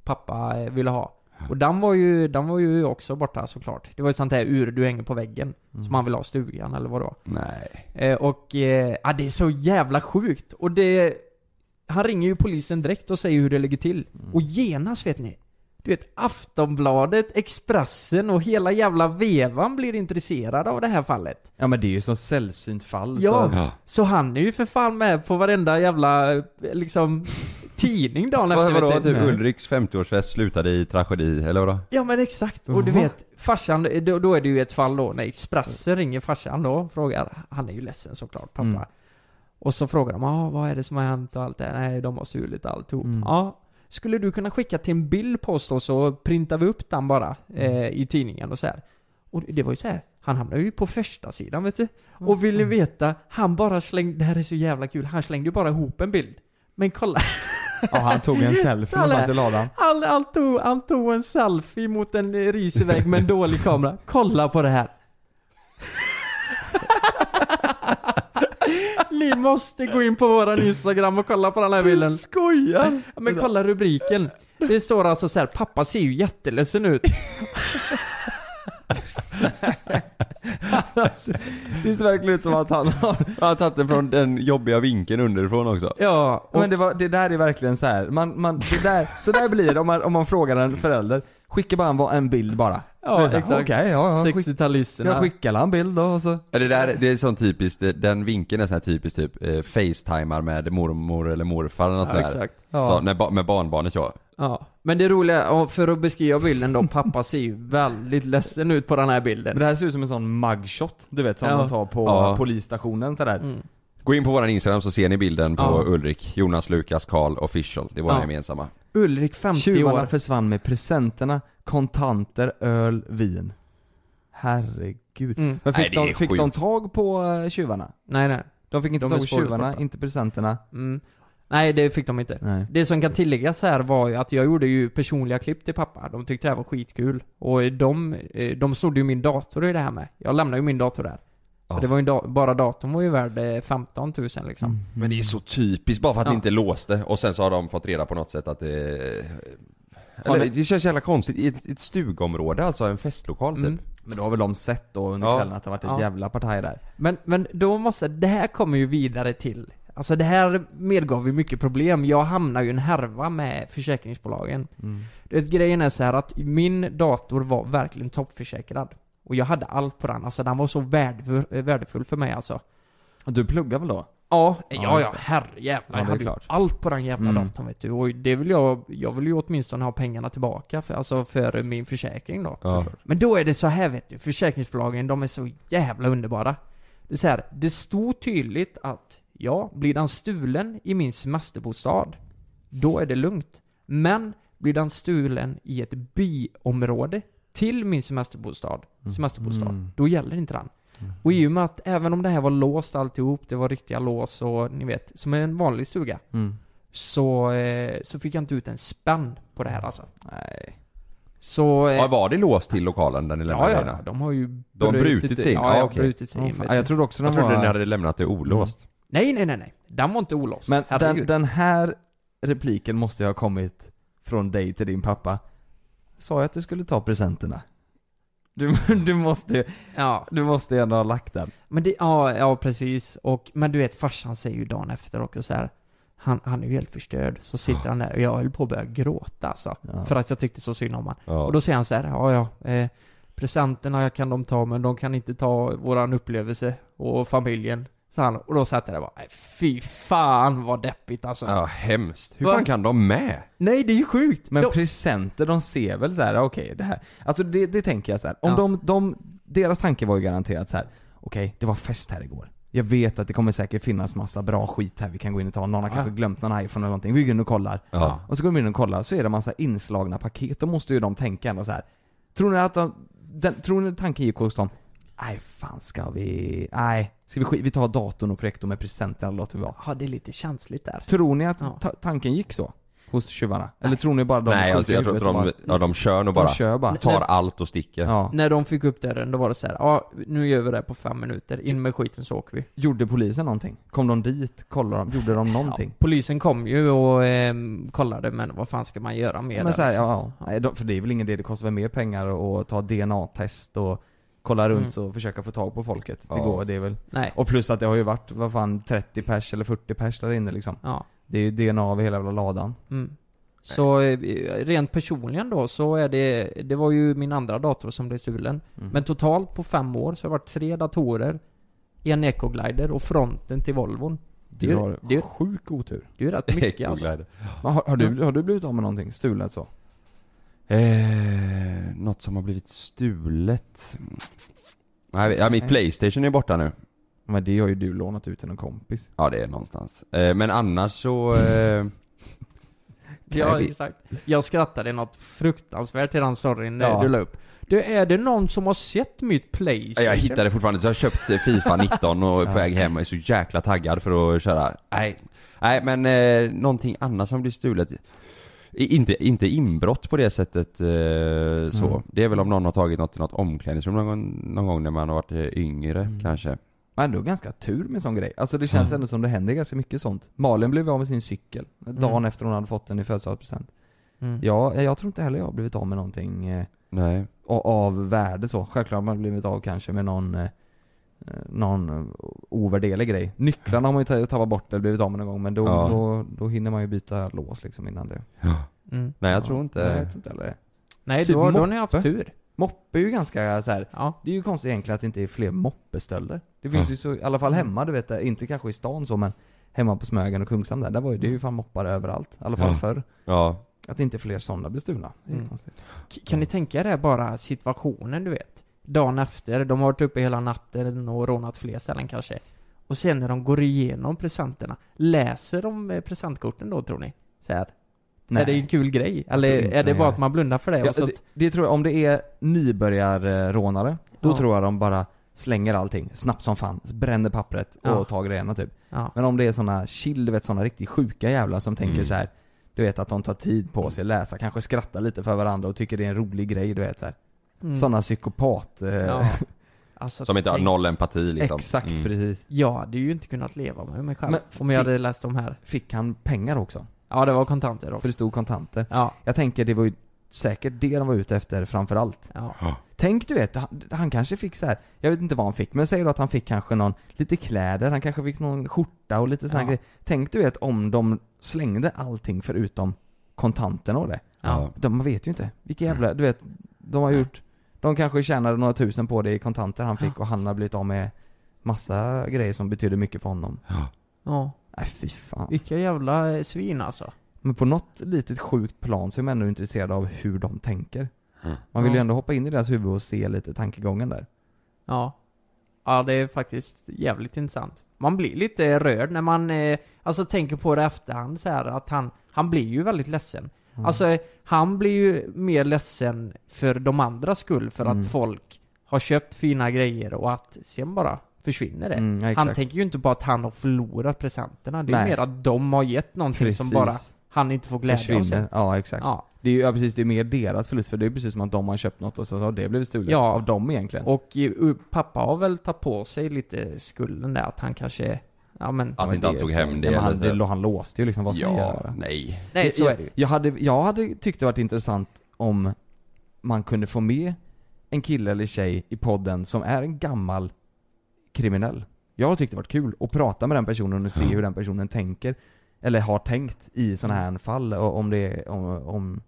S2: pappa eh, ville ha. Och den var ju, den var ju också borta såklart. Det var ett sånt här ur du hänger på väggen. Som han ville ha i stugan eller vad det var.
S3: Nej.
S2: Eh, och, eh, ja det är så jävla sjukt. Och det... Han ringer ju polisen direkt och säger hur det ligger till. Och genast vet ni. Du vet, Aftonbladet, Expressen och hela jävla vevan blir intresserade av det här fallet.
S4: Ja men det är ju så sällsynt fall
S2: Ja,
S4: så...
S3: Ja.
S2: så han är ju för fan med på varenda jävla, liksom, tidning dagen efter.
S3: Vad, vadå, typ Ulriks 50-årsfest slutade i tragedi, eller vadå?
S2: Ja men exakt, och du
S4: Va?
S2: vet, farsan, då, då är det ju ett fall då när Expressen ringer farsan då och frågar, han är ju ledsen såklart, pappa.
S4: Mm.
S2: Och så frågar de, ah, vad är det som har hänt och allt det? Nej, de har stulit alltihop.
S4: Mm.
S2: Ja, skulle du kunna skicka till en bild på oss då så printar vi upp den bara eh, i tidningen och så här. Och det var ju så här. han hamnade ju på första sidan vet du. Och vill ni veta, han bara slängde, det här är så jävla kul, han slängde ju bara ihop en bild. Men kolla,
S4: Ja han tog en selfie någonstans i ladan
S2: han, han, tog, han tog en selfie mot en risig vägg med en dålig kamera. Kolla på det här. Ni måste gå in på våran Instagram och kolla på den här bilden.
S3: skojar!
S2: Ja, Men kolla rubriken. Det står alltså så här: pappa ser ju jätteledsen ut.
S4: Det ser verkligen ut som att han har
S3: Jag har tagit det från den jobbiga vinkeln underifrån också.
S2: Ja, och
S4: Men det, var, det där är verkligen så här. Man, man, det där, så där blir det om man, om man frågar en förälder Skicka bara en, en bild bara
S2: Ja, exakt.
S4: Okej, ja, ja, skick,
S2: 60-talisterna.
S4: jag skickar en bild då och så
S3: Ja, det där, det är sån typiskt, det- den vinkeln är sån här typiskt typ eh, facetimar med mormor eller morfar eller något
S2: Ja,
S3: sånt där.
S2: exakt.
S4: Ja.
S3: Så, när, med barnbarnet ja.
S2: Ja. Men det roliga, för att beskriva bilden då, pappa ser ju väldigt ledsen ut på den här bilden.
S4: Men det här ser ut som en sån mugshot, du vet som
S2: Ja.
S4: man tar på
S3: Ja.
S4: polisstationen sådär
S2: Mm.
S3: Gå in på våran Instagram så ser ni bilden på
S2: Ja.
S3: Ulrik, Jonas, Lukas, Karl official. Det våra
S2: Ja.
S3: gemensamma.
S2: Ulrik 50
S4: Tjuvarna
S2: år.
S4: försvann med presenterna, kontanter, öl, vin Herregud
S2: Mm.
S4: Men
S3: Nej,
S4: fick,
S3: det är
S4: de, fick
S3: sjukt.
S4: de tag på eh, tjuvarna?
S2: Nej nej.
S4: De fick inte
S2: De
S4: tag på tjuvarna, inte presenterna
S2: Mm. Nej det fick de inte.
S4: Nej
S2: Det som kan tilläggas här var ju att jag gjorde ju personliga klipp till pappa. De tyckte det här var skitkul. Och de, eh, de snodde ju min dator i det här med. Jag lämnade ju min dator där.
S3: Ja.
S2: det var ju da- bara datorn var ju värd eh, 15 000 liksom.
S3: Men det är så typiskt, bara för att
S2: Ja.
S3: ni inte låste och sen så har de fått reda på något sätt att det...
S4: Ja,
S3: Eller,
S4: men-
S3: det känns jävla konstigt, i ett, ett stugområde alltså, en festlokal typ.
S2: Mm.
S4: Men då har väl de sett då under
S3: Ja.
S4: kvällen att det varit ett
S2: Ja.
S4: jävla partaj där
S2: Men, men då måste, det här kommer ju vidare till Alltså det här medgav ju mycket problem. Jag hamnar ju i en härva med försäkringsbolagen.
S4: mm.
S2: Du vet, grejen är så här att min dator var verkligen toppförsäkrad. Och jag hade allt på den, alltså den var så värdefull, värdefull för mig alltså.
S4: Du pluggar väl då?
S2: Ja,
S4: Ja,
S2: ja,
S4: det.
S2: herrejävlar.
S4: Ja,
S2: jag hade
S4: klart.
S2: allt på den jävla
S4: Mm.
S2: datorn vet du. Och det vill jag, jag vill ju åtminstone ha pengarna tillbaka för, alltså för min försäkring då.
S3: Ja.
S2: Men då är det så här vet du, försäkringsbolagen de är så jävla underbara. Det är så här, det stod tydligt att ja, blir den stulen i min semesterbostad, då är det lugnt. Men blir den stulen i ett byområde till min semesterbostad, semesterbostad,
S4: Mm.
S2: då gäller inte den. Och i och med att även om det här var låst alltihop, det var riktiga lås och ni vet, som en vanlig stuga,
S4: Mm.
S2: så, eh, så fick jag inte ut en spänn på det här alltså.
S4: Nej
S2: Så... Eh,
S3: Ja, var det låst till lokalen där ni lämnade
S2: ja, ja, ja, de har ju
S3: De har brutit sig in?
S2: Ja,
S3: Ja,
S2: ja,
S3: okej.
S2: brutit sig in. Du.
S4: Jag trodde också de
S3: Jag trodde
S4: var...
S3: ni hade lämnat det olåst.
S2: Nej, nej, nej, nej. Den var inte olåst.
S4: Men den, den här repliken måste ju ha kommit från dig till din pappa. Sa jag att du skulle ta presenterna? Du, du måste
S2: Ja.
S4: du måste ändå ha lagt den.
S2: Men det, ja, ja precis. Och, men du vet, farsan säger ju dagen efter också så här. Han, han är ju helt förstörd. Så sitter han där och jag höll på att börja gråta alltså.
S4: Ja.
S2: För att jag tyckte så synd om honom.
S3: Ja.
S2: Och då säger han så här, ja ja, eh, presenterna kan de ta men de kan inte ta våran upplevelse och familjen. Så han, och då satt jag där och bara, fy fan vad deppigt alltså.
S3: Ja, hemskt. Hur fan kan de med?
S2: Nej det är ju sjukt!
S4: Men
S2: De-
S4: presenter, de ser väl så här: okej det här, alltså det, det tänker jag så här. om
S2: Ja.
S4: de, de, deras tanke var ju garanterat så här. okej det var fest här igår. Jag vet att det kommer säkert finnas massa bra skit här vi kan gå in och ta, någon har kanske glömt någon iPhone eller någonting, vi går in och kollar.
S3: Ja.
S4: Och så går de in och kollar, så är det massa inslagna paket, då måste ju de tänka ändå så här. Tror ni att de, den, tror ni tanken gick hos dem? Nej fan ska vi, nej, ska vi, vi tar datorn och projektorn med presenterna och låter vi vara.
S2: Ja det är lite känsligt där.
S4: Tror ni att
S2: Ja.
S4: ta, tanken gick så? Hos tjuvarna? Eller tror ni bara de
S3: Nej,
S4: är
S3: jag, jag tror att de, ja, de kör nog
S4: De
S3: bara.
S4: kör bara.
S3: Tar
S2: Nej.
S3: allt och sticker.
S4: Ja.
S2: När de fick upp dörren då var det så här, ja nu gör vi det på fem minuter, in med skiten så åker vi.
S4: Gjorde polisen någonting? Kom de dit? Kollade de? Gjorde de någonting?
S2: Ja, polisen kom ju och ehm, kollade men vad fan ska man göra med
S4: men
S2: det?
S4: så här,
S2: liksom?
S4: ja, ja. Nej, de, för det är väl ingen det, det kostar väl mer pengar att ta DNA-test och kolla runt
S2: Mm.
S4: så och försöka få tag på folket. Det
S3: Ja.
S4: går, det är väl
S2: Nej.
S4: Och plus att det har ju varit, vad fan, 30 pers eller 40 pers där inne liksom.
S2: Ja.
S4: Det är ju DNA över hela jävla ladan.
S2: Mm. Så eh, rent personligen då så är det, det var ju min andra dator som blev stulen.
S4: Mm.
S2: Men totalt på fem år så har det varit tre datorer, en Ecoglider och fronten till Volvon. Det är
S4: Du har
S2: det är,
S4: sjuk otur.
S2: det är rätt mycket alltså.
S4: Har, har, du, har du blivit av med någonting stulet så?
S3: Eh, något som har blivit stulet? Nej, ja, mitt. Playstation är borta nu.
S4: Men det har ju du lånat ut till någon kompis.
S3: Ja, det är någonstans. Eh, men annars så... Eh,
S2: Ja, exakt. Jag skrattade något fruktansvärt till den storyn
S4: Ja.
S2: ja. du la upp. Du, är det någon som har sett mitt Playstation?
S3: jag hittade fortfarande, så jag har köpt eh, Fifa 19 och är på väg hem och är så jäkla taggad för att köra. Nej, nej men eh, någonting annat som blir stulet. Inte, inte inbrott på det sättet eh, så.
S4: Mm.
S3: Det är väl om någon har tagit något i något omklädningsrum någon, gång- någon gång när man har varit eh, yngre
S4: Mm.
S3: kanske.
S4: Men ändå ganska tur med sån grej. Alltså det känns
S3: Ja.
S4: ändå som det händer ganska mycket sånt. Malin blev av med sin cykel, dagen
S2: Mm.
S4: efter hon hade fått den i födelsedagspresent.
S2: Mm.
S4: Ja, jag tror inte heller jag har blivit av med någonting eh,
S3: Nej.
S4: av värde så. Självklart har man blivit av kanske med någon eh, någon eh, ovärderlig grej. Nycklarna har man ju ta- tappat bort eller blivit av med någon gång men då,
S3: Ja.
S4: då, då hinner man ju byta lås liksom innan det.
S2: Mm.
S3: Nej jag
S4: Ja.
S3: tror inte...
S4: Nej, jag tror inte heller det.
S2: Nej,
S4: Typ
S2: då, då har ni haft tur.
S4: Moppe är ju ganska så här.
S2: Ja.
S4: Det är ju konstigt egentligen att det inte är fler moppestölder. Det finns
S3: Ja.
S4: ju så, i alla fall hemma du vet, inte kanske i stan så men Hemma på Smögen och Kungshamn där, där var ju, det är ju fan moppar överallt. I alla fall
S3: Ja.
S4: förr.
S3: Ja.
S4: Att inte fler sådana blir stulna.
S2: Mm. Kan ni tänka er det bara situationen du vet? Dagen efter, de har varit uppe hela natten och rånat fler ställen kanske. Och sen när de går igenom presenterna, läser de eh, presentkorten då tror ni? Så här. Är det en kul grej? Eller är det bara att man blundar för det?
S4: Ja, det, det tror jag, om det är nybörjarrånare, då
S2: Ja.
S4: tror jag de bara slänger allting snabbt som fan, bränner pappret och
S2: Ja.
S4: tar grejerna typ.
S2: Ja.
S4: Men om det är såna chill, du vet såna riktigt sjuka jävlar som tänker
S3: Mm.
S4: så här. Du vet att de tar tid på sig att läsa, kanske skrattar lite för varandra och tycker det är en rolig grej, du vet så här.
S2: Mm.
S4: Såna psykopat... Eh,
S2: ja. Alltså,
S3: Som inte har
S2: tänk-
S3: noll empati liksom.
S4: Exakt
S3: Mm.
S4: precis.
S2: Jag hade ju inte kunnat leva med mig själv
S4: Men
S2: om jag
S4: fick-
S2: hade läst de här.
S4: Fick han pengar också?
S2: Ja, det var kontanter också.
S4: För det stod kontanter.
S2: Ja.
S4: Jag tänker det var ju säkert det de var ute efter framförallt.
S2: Ja.
S4: Tänk du vet, han, han kanske fick så här. jag vet inte vad han fick, men säg då att han fick kanske någon, lite kläder, han kanske fick någon skjorta och lite såna
S2: Ja.
S4: grejer. Tänk du vet om de slängde allting förutom kontanterna och det.
S2: Ja.
S4: De, man vet ju inte. Vilka jävla, du vet, de har gjort, de kanske tjänade några tusen på det i kontanter han fick och han har blivit av med massa grejer som betyder mycket för honom.
S2: Ja.
S4: Nej fy fan.
S2: Vilka jävla eh, svin alltså.
S4: Men på något litet sjukt plan så är man ändå intresserad av hur de tänker.
S3: Mm.
S4: Man vill ju
S2: Ja.
S4: ändå hoppa in i deras huvud och se lite tankegången där.
S2: Ja. Ja, det är faktiskt jävligt intressant. Man blir lite rörd när man, eh, alltså tänker på det efterhand så här att han, han blir ju väldigt ledsen.
S4: Mm.
S2: Alltså, han blir ju mer ledsen för de andras skull, för
S4: Mm.
S2: att folk har köpt fina grejer och att sen bara försvinner det.
S4: Mm, ja,
S2: han tänker ju inte på att han har förlorat presenterna, det är
S4: Nej.
S2: mer att de har gett någonting som
S4: Precis.
S2: bara han inte får glädje av
S4: Försvinner.
S2: sen.
S4: Ja exakt.
S2: Ja.
S4: Det är ju, ja precis, det är mer deras förlust för det är precis som att de har köpt något och så har det blivit stulet
S2: Ja.
S4: av dem egentligen.
S2: Och eh, pappa har väl tagit på sig lite skulden där, att han kanske Ja men...
S3: Att inte han tog hem det
S4: Ja, men han,
S3: eller så.
S4: det, han låste ju liksom, vad ska
S3: Ja,
S4: göra?
S3: nej.
S2: Nej, så
S4: jag,
S2: är det ju.
S4: jag hade, jag hade tyckt det varit intressant om man kunde få med en kille eller tjej i podden som är en gammal kriminell. Jag har tyckt det varit kul att prata med den personen och se hur den personen tänker, eller har tänkt i sådana här fall, och om det är, om, om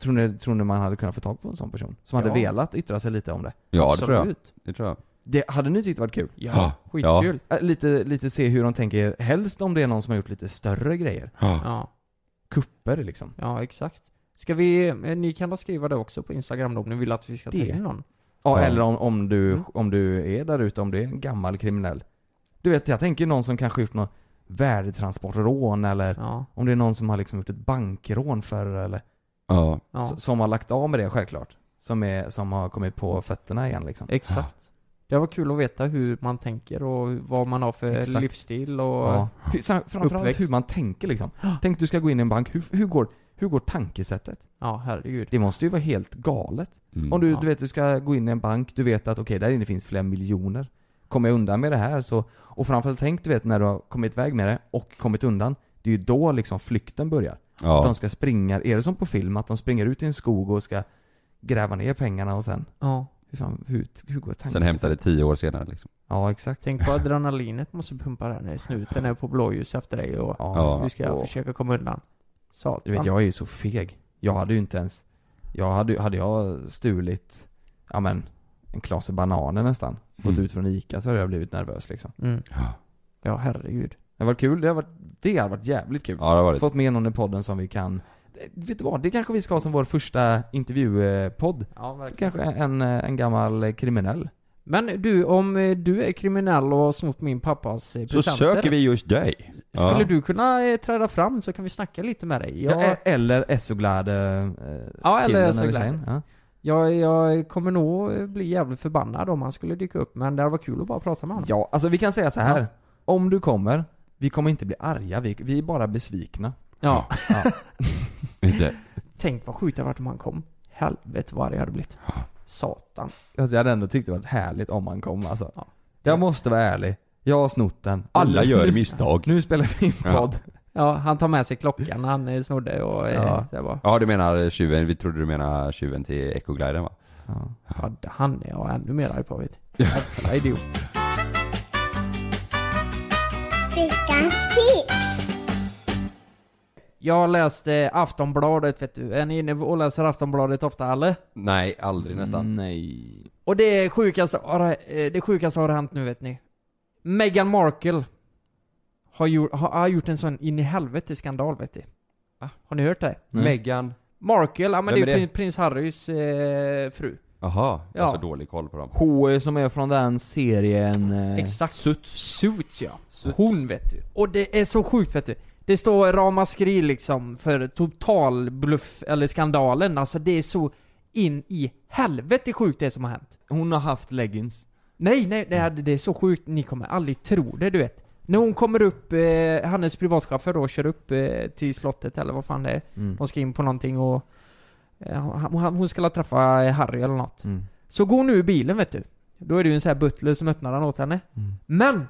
S4: Tror ni, tror ni man hade kunnat få tag på en sån person? Som hade
S2: Ja.
S4: velat yttra sig lite om det?
S3: Ja, det tror jag.
S2: Absolut.
S3: Det tror jag.
S4: Det, hade ni tyckt varit kul?
S2: Ja, skitkul.
S4: Äh, Lite, lite se hur de tänker, helst om det är någon som har gjort lite större grejer.
S2: Ja.
S4: Kupper liksom.
S2: Ja, exakt. Ska vi, eh, ni kan skriva det också på Instagram då om ni vill att vi ska ta
S4: Det.
S2: in någon.
S4: Ja,
S3: Ja.
S4: eller om, om, du,
S2: Mm.
S4: om du är där ute, om du är en gammal kriminell. Du vet, jag tänker någon som kanske gjort något värdetransportrån eller
S2: Ja.
S4: om det är någon som har liksom gjort ett bankrån förr eller
S3: Ja.
S2: Ja.
S4: som har lagt av med det självklart. Som, är, som har kommit på fötterna igen liksom.
S2: Exakt. Det var kul att veta hur man tänker och vad man har för
S4: Exakt.
S2: livsstil och
S4: Ja. Hur, framförallt
S2: uppväxt.
S4: hur man tänker liksom. Tänk du ska gå in i en bank, hur, hur, går, hur går tankesättet?
S2: Ja, herregud.
S4: Det måste ju vara helt galet.
S3: Mm.
S4: Om du,
S2: Ja.
S4: du vet, du ska gå in i en bank, du vet att okej, där inne finns flera miljoner. Kommer jag undan med det här så, och framförallt tänk du vet när du har kommit iväg med det och kommit undan, det är ju då liksom flykten börjar.
S3: Ja.
S4: De ska springa, är det som på film, att de springer ut i en skog och ska gräva ner pengarna och sen,
S2: Ja.
S4: Hur fan, hur, hur går tanken?
S3: Sen hämtar det tio år senare liksom.
S4: Ja, exakt.
S2: Tänk på adrenalinet måste pumpa där när snuten är på blåljus efter dig och
S3: Ja.
S2: du ska
S4: Och-
S2: försöka komma undan. Satan.
S4: Du vet, jag är ju så feg. Jag hade ju inte ens, jag hade, hade jag stulit, ja men, en klase bananer nästan, gått
S3: Mm.
S4: ut från Ica så hade jag blivit nervös liksom.
S2: Mm.
S3: Ja.
S2: Ja, herregud.
S4: Det har varit kul, det har varit, det har varit jävligt kul.
S3: Ja, det har varit.
S4: Fått med någon i podden som vi kan Vet du vad? Det kanske vi ska ha som vår första intervjupodd.
S2: Ja, verkligen.
S4: Kanske en, en gammal kriminell.
S2: Men du, om eh, du är kriminell och har snott min pappas eh,
S3: Så
S2: presenter.
S3: söker vi just dig.
S2: Skulle
S3: Ja.
S2: du kunna eh, träda fram så kan vi snacka lite med dig? Jag,
S4: Ja, eller Essoglad eh,
S2: Ja, eller Essoglad.
S4: Ja.
S2: jag, jag kommer nog bli jävligt förbannad om han skulle dyka upp, men det varit kul att bara prata med honom.
S4: ja, alltså vi kan säga så här.
S2: Ja.
S4: Om du kommer, vi kommer inte bli arga, vi, vi är bara besvikna.
S2: Ja.
S4: Ja.
S3: Inte.
S2: Tänk vad sjukt det hade varit om han kom. Helvete vad jag hade blivit. Satan.
S4: Alltså, jag hade ändå tyckt det var härligt om han kom alltså.
S2: Ja.
S4: Jag måste vara ärlig. Jag har snott den.
S3: Alla gör misstag.
S4: Nu spelar vi in
S3: Ja.
S4: podd.
S2: Ja, han tar med sig klockan han snodde och eh,
S4: Ja.
S2: det var...
S3: Ja, du menar tjuven, vi trodde du menar tjuven till Ecogliden va?
S4: Ja.
S2: Ja, han är jag ännu mer arg på vet du. Jävla idiot.
S8: Veckans tips!
S2: Jag läste Aftonbladet vet du. Är ni inne och läser Aftonbladet ofta eller?
S3: Nej, aldrig nästan.
S4: Nej.
S2: Och det sjukaste har, eh, det sjukaste har hänt nu vet ni. Meghan Markle har, gjort, har, har gjort en sån in i helvete skandal vet du. Har ni hört det?
S4: Nej.
S3: Meghan.
S2: Markle, ja men
S3: Vem
S2: det
S3: är
S2: är
S3: det?
S2: prins, Harrys eh, fru.
S3: Jaha, jag har
S2: Ja.
S3: så dålig koll på dem.
S4: H som är från den serien... Eh,
S2: Exakt.
S4: Suits.
S2: Suits ja. Hon vet du. Och det är så sjukt vet du. Det står ramaskri liksom för total bluff eller skandalen. Alltså det är så in i helvete sjukt det som har hänt.
S4: Hon har haft leggings.
S2: Nej, nej, det är, det är så sjukt. Ni kommer aldrig tro det, du vet. När hon kommer upp, eh, hennes privatchaufför då, kör upp eh, till slottet eller vad fan det är.
S4: Mm.
S2: De ska in på någonting och eh, hon, hon ska träffa Harry eller något.
S4: Mm.
S2: Så går hon ur bilen vet du. Då är det ju en sån här butler som öppnar den åt henne.
S4: Mm.
S2: Men!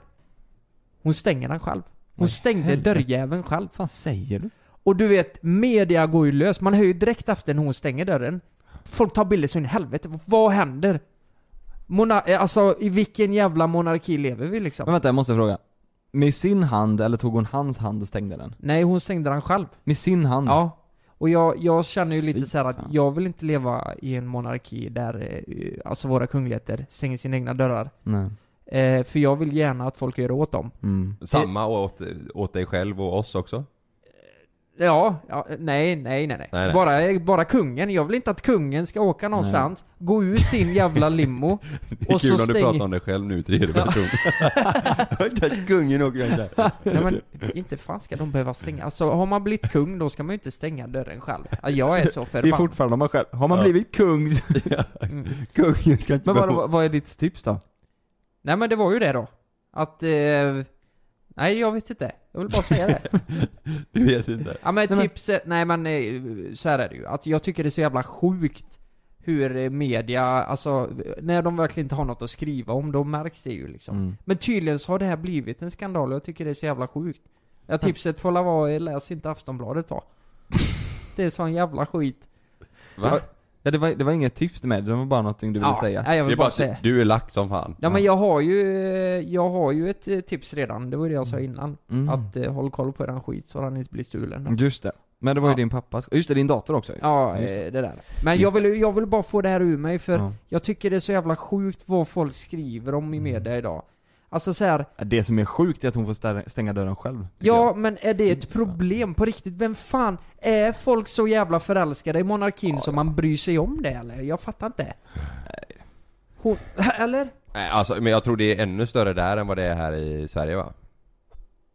S2: Hon stänger den själv. Hon stängde dörrjäveln själv.
S4: Vad fan säger du?
S2: Och du vet, media går ju lös. Man hör ju direkt efter när hon stänger dörren. Folk tar bilder så in i helvete. Vad händer? Monar- eh, alltså i vilken jävla monarki lever vi liksom?
S4: Men vänta, jag måste fråga. Med sin hand, eller tog hon hans hand och stängde den?
S2: Nej, hon stängde den själv.
S4: Med sin hand?
S2: Ja. Och jag, jag känner ju lite så här att jag vill inte leva i en monarki där eh, alltså våra kungligheter stänger sina egna dörrar.
S4: Nej.
S2: Eh, för jag vill gärna att folk gör åt dem.
S4: Mm.
S3: Samma åt, åt dig själv och oss också?
S2: Ja, ja nej, nej, nej, nej.
S3: Nej, nej.
S2: Bara, bara kungen. Jag vill inte att kungen ska åka någonstans, gå ur sin jävla limo
S3: Det är
S2: och
S3: kul
S2: så
S3: om du pratar om dig själv nu i tredje person. Kungen åker där.
S2: Nej men, inte fan ska de behöva stänga. Alltså har man blivit kung då ska man ju inte stänga dörren själv. Ja, Jag är så
S4: Det är
S2: förbannad.
S4: fortfarande man själv. Har man
S3: Ja.
S4: blivit kung
S2: Mm.
S3: Kungen ska inte
S4: Men vad, vad är ditt tips då?
S2: Nej men det var ju det då. Att, eh, nej jag vet inte. Jag vill bara säga det.
S3: Du vet inte.
S2: Ja men
S4: Nej,
S2: tipset, nej men eh, så här är det ju. Att jag tycker det är så jävla sjukt hur eh, media, alltså när de verkligen inte har något att skriva om, då märks det ju liksom.
S4: Mm.
S2: Men tydligen så har det här blivit en skandal och jag tycker det är så jävla sjukt. Ja, tipset får la vara, läs inte Aftonbladet då. Det är sån jävla skit.
S4: Va? Ja, det var, det var inget tips till mig, det var bara någonting du ville
S2: Ja,
S4: säga.
S2: nej, jag vill
S3: Det är
S2: bara
S3: bara
S2: säga.
S3: du är lack som fan.
S2: Ja men jag har ju, jag har ju ett eh, tips redan, det var det jag sa innan.
S4: Mm.
S2: Att eh, håll koll på eran skit så den inte blir stulen.
S4: Just det. Men det var ju
S2: Ja.
S4: din pappas, just det, din dator också.
S2: Ja,
S4: Just
S2: eh, det där. Men
S4: Just
S2: jag vill, jag vill bara få det här ur mig för
S4: Ja.
S2: jag tycker det är så jävla sjukt vad folk skriver om i media idag. Alltså så här,
S4: Ja, Det som är sjukt är att hon får stä- stänga dörren själv.
S2: Ja,
S4: jag.
S2: men är det ett problem på riktigt? Vem fan, är folk så jävla förälskade i monarkin som man bryr sig om det eller? Jag fattar inte. Hon, eller?
S3: Nej, alltså, men jag tror det är ännu större där än vad det är här i Sverige va?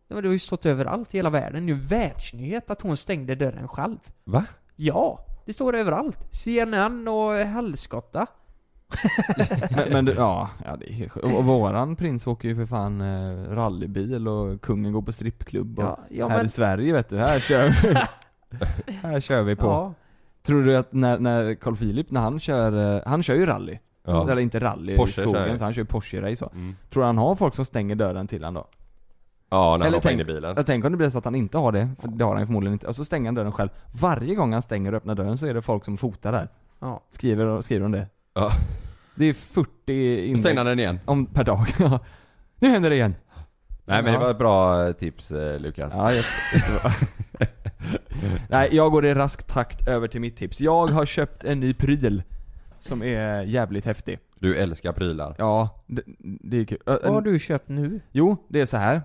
S2: Ja, men det har ju stått överallt i hela världen. Det är ju världsnyhet att hon stängde dörren själv.
S3: Va?
S2: Ja, det står överallt. CNN och helskotta.
S4: Men, men ja, ja det är helt sjukt. Och, och våran prins åker ju för fan eh, rallybil och kungen går på strippklubb och
S2: Ja, ja,
S4: här
S2: men-
S4: i Sverige vet du, här kör vi Här kör vi på
S2: Ja.
S4: Tror du att när, när Carl Philip, när han kör, eh, han kör ju rally
S3: Ja.
S4: Eller inte rally
S3: Porsche
S4: i skogen,
S3: ju.
S4: så han kör ju Porsche-race så.
S3: Mm.
S4: Tror du han har folk som stänger dörren till han då?
S3: Ja, när han hoppar
S4: tänk,
S3: in i bilen.
S4: Jag tänker om det blir så att han inte har det, för det har han ju förmodligen inte, och så stänger han dörren själv Varje gång han stänger och öppnar dörren så är det folk som fotar där
S2: Ja.
S4: Skriver, och- skriver om det
S3: Ja.
S4: Det är 40 inlägg
S3: stängde han den igen.
S4: Om, per dag. Nu händer det igen
S3: Nej men
S4: Ja.
S3: det var ett bra eh, tips eh, Lukas.
S4: Ja, jättebra. Nej, jag går i rask takt över till mitt tips. Jag har köpt en ny pryl som är jävligt häftig.
S3: Du älskar prylar.
S4: Ja, det, det är kul.
S2: Vad har du köpt nu?
S4: Jo, det är så här.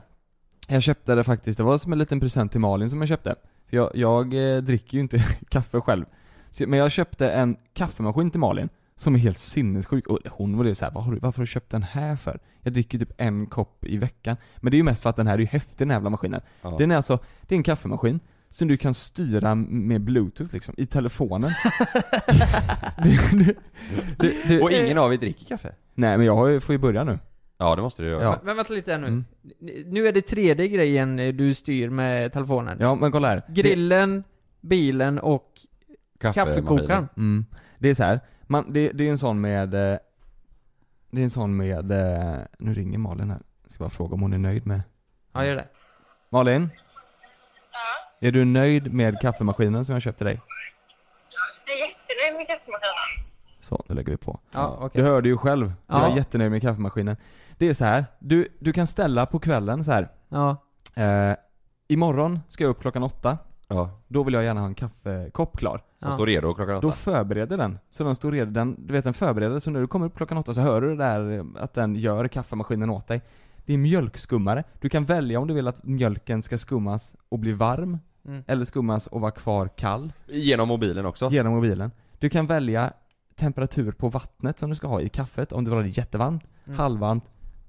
S4: Jag köpte det faktiskt, det var som en liten present till Malin som jag köpte. För jag, jag eh, dricker ju inte kaffe själv. Så, men jag köpte en kaffemaskin till Malin som är helt sinnessjuk. Och hon var det så här, Vad har du, varför har du köpt den här för? Jag dricker typ en kopp i veckan. Men det är ju mest för att den här är ju häftig den här jävla maskinen.
S3: Ja.
S4: Den är alltså, det är en kaffemaskin som du kan styra med bluetooth liksom, i telefonen. det, det, det,
S3: Och ingen av er dricker kaffe?
S4: Nej men jag har ju, får ju börja nu.
S3: Ja det måste du göra.
S4: Ja.
S2: Men, men vänta lite här nu.
S4: Mm.
S2: Nu är det tredje grejen eh, du styr med telefonen.
S4: Ja men kolla här.
S2: Grillen, bilen och kaffekokaren.
S4: Mm. Det är så här. Man, det, det är en sån med eh, Det är en sån med, eh, nu ringer Malin här. Jag ska bara fråga om hon är nöjd med
S2: Ja, gör det.
S4: Malin? Ja? Är du nöjd med kaffemaskinen som jag köpte dig?
S8: Jag är jättenöjd med kaffemaskinen.
S4: Så, nu lägger vi på.
S2: Ja, okej.
S4: Du hörde ju själv. Jag
S2: Ja.
S4: är jättenöjd med kaffemaskinen. Det är så här. Du, du kan ställa på kvällen så här.
S2: Ja.
S4: Eh, imorgon ska jag upp klockan åtta.
S3: Ja.
S4: Då vill jag gärna ha en kaffekopp klar.
S3: Som står redo klockan åtta.
S4: Då förbereder den. Så den står redo, den, du vet den förbereder, så när du kommer upp klockan åtta så hör du det där att den gör kaffemaskinen åt dig. Det är mjölkskummare. Du kan välja om du vill att mjölken ska skummas och bli varm,
S2: Mm.
S4: eller skummas och vara kvar kall.
S3: Genom mobilen också?
S4: Genom mobilen. Du kan välja temperatur på vattnet som du ska ha i kaffet, om du vill ha det jättevarmt,
S2: Mm.
S4: halvvarmt,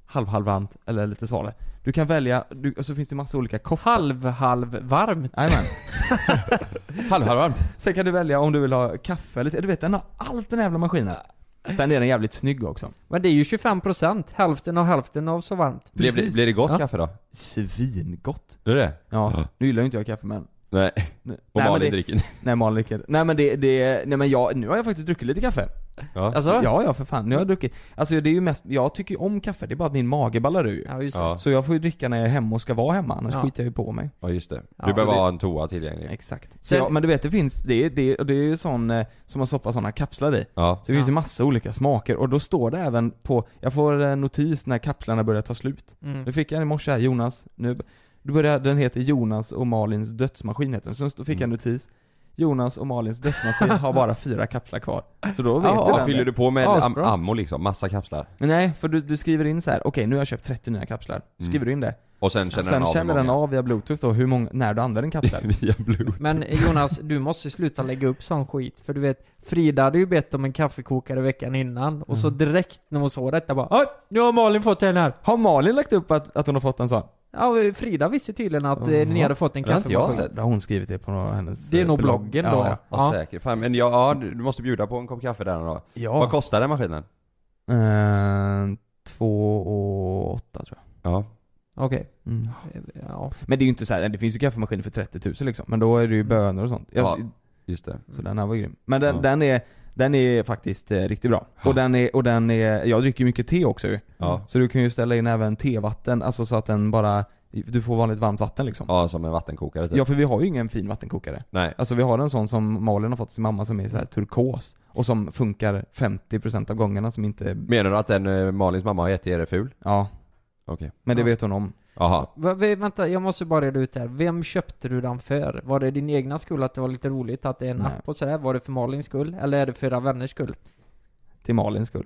S4: halv-halvvarmt eller lite svalare. Du kan välja, du, och så finns det massa olika koppar.
S2: Halv-halv-varmt.
S4: Jajamän.
S3: Halvvarmt.
S4: Sen kan du välja om du vill ha kaffe eller te. Du vet den har allt den här jävla maskinen. Sen är den jävligt snygg också.
S2: Men det är ju 25%, hälften av hälften av så varmt.
S3: Blir, blir, blir det gott
S4: Ja.
S3: kaffe då?
S4: Svingott.
S3: Det är det?
S4: Ja, nu gillar ju inte jag kaffe men
S3: Nej. Och Malin
S4: det-
S3: dricker.
S4: Nej Malin dricker Nej men det, det, nej men jag, nu har jag faktiskt druckit lite kaffe
S3: Ja.
S2: Alltså?
S4: Ja ja för fan, nu har jag druckit Alltså det är ju mest, jag tycker ju om kaffe, det är bara att min mage ballar ur
S2: Ja, just
S3: Ja.
S2: det.
S4: Så jag får ju dricka när jag är hemma och ska vara hemma, annars
S2: Ja.
S4: skiter jag ju på mig
S3: Ja just det. Du
S4: Ja,
S3: behöver
S4: så det-
S3: ha en toa tillgänglig.
S4: Exakt. Så
S2: Sen-
S4: ja, men du vet det finns, det är, det, det är ju sån, eh, som man stoppar såna kapslar i
S3: Ja.
S4: Så det finns
S2: Ja.
S4: ju massa olika smaker och då står det även på, jag får en notis när kapslarna börjar ta slut
S2: Mm.
S4: Nu fick jag en i morse här, Jonas, nu, då börjar, den heter Jonas och Malins dödsmaskin heter den, så då fick jag en notis Jonas och Malins dödsmaskin har bara fyra kapslar kvar Så då vet
S2: Ja,
S4: du den
S3: fyller du på med
S2: Ja,
S3: am- ammo liksom? Massa kapslar?
S4: Nej, för du, du skriver in så här. okej nu har jag köpt 30 nya kapslar
S3: Mm.
S4: Skriver du in det
S3: Och sen känner
S4: Sen
S3: den av
S4: känner den av via bluetooth då, hur många, när du använder en kapsel
S3: Via bluetooth.
S2: Men Jonas, du måste sluta lägga upp sån skit, för du vet Frida hade ju bett om en kaffekokare veckan innan, och så direkt när hon såg detta bara Oj, nu har Malin fått en här!
S4: Har Malin lagt upp att, att hon har fått en sån?
S2: Ja, Frida visste tydligen att eh,
S4: Jaha.
S2: ni hade fått en
S3: Det har inte jag
S2: kaffemaskin.
S3: sett.
S4: Har hon skrivit det på hennes
S2: Det är
S4: eh,
S2: nog
S4: blogg.
S2: bloggen då,
S4: ja.
S2: ja.
S3: Säkert. Fan, men ja, du måste bjuda på en kopp kaffe där då.
S4: Ja.
S3: Vad kostar den maskinen?
S4: Eh, två och åtta tror jag
S3: Ja.
S2: Okej.
S4: mm.
S2: Ja.
S4: Men det är ju inte så här, det finns ju kaffemaskiner för 30 000 liksom Men då är det ju bönor och sånt
S3: Ja. Just det.
S4: Så den här var grym Men den,
S3: Ja.
S4: den är Den är faktiskt eh, riktigt bra. Och den är, och den är, jag dricker mycket te också ju.
S3: Ja.
S4: Så du kan ju ställa in även tevatten, alltså så att den bara, du får vanligt varmt vatten liksom.
S3: Ja, som en vattenkokare typ.
S4: Ja för vi har ju ingen fin vattenkokare.
S3: Nej.
S4: Alltså vi har en sån som Malin har fått sin mamma som är så här turkos. Och som funkar 50% av gångerna som inte...
S3: Menar du att den eh, Malins mamma har gett er ful?
S4: Ja.
S3: Okej.
S4: Men det
S2: Ja.
S4: vet hon om.
S3: Jaha.
S2: Va, vänta, jag måste bara reda ut det här. Vem köpte du den för? Var det din egna skull att det var lite roligt att det är en
S4: Nej.
S2: app och sådär? Var det för Malins skull? Eller är det för era vänners skull?
S4: Till Malins skull.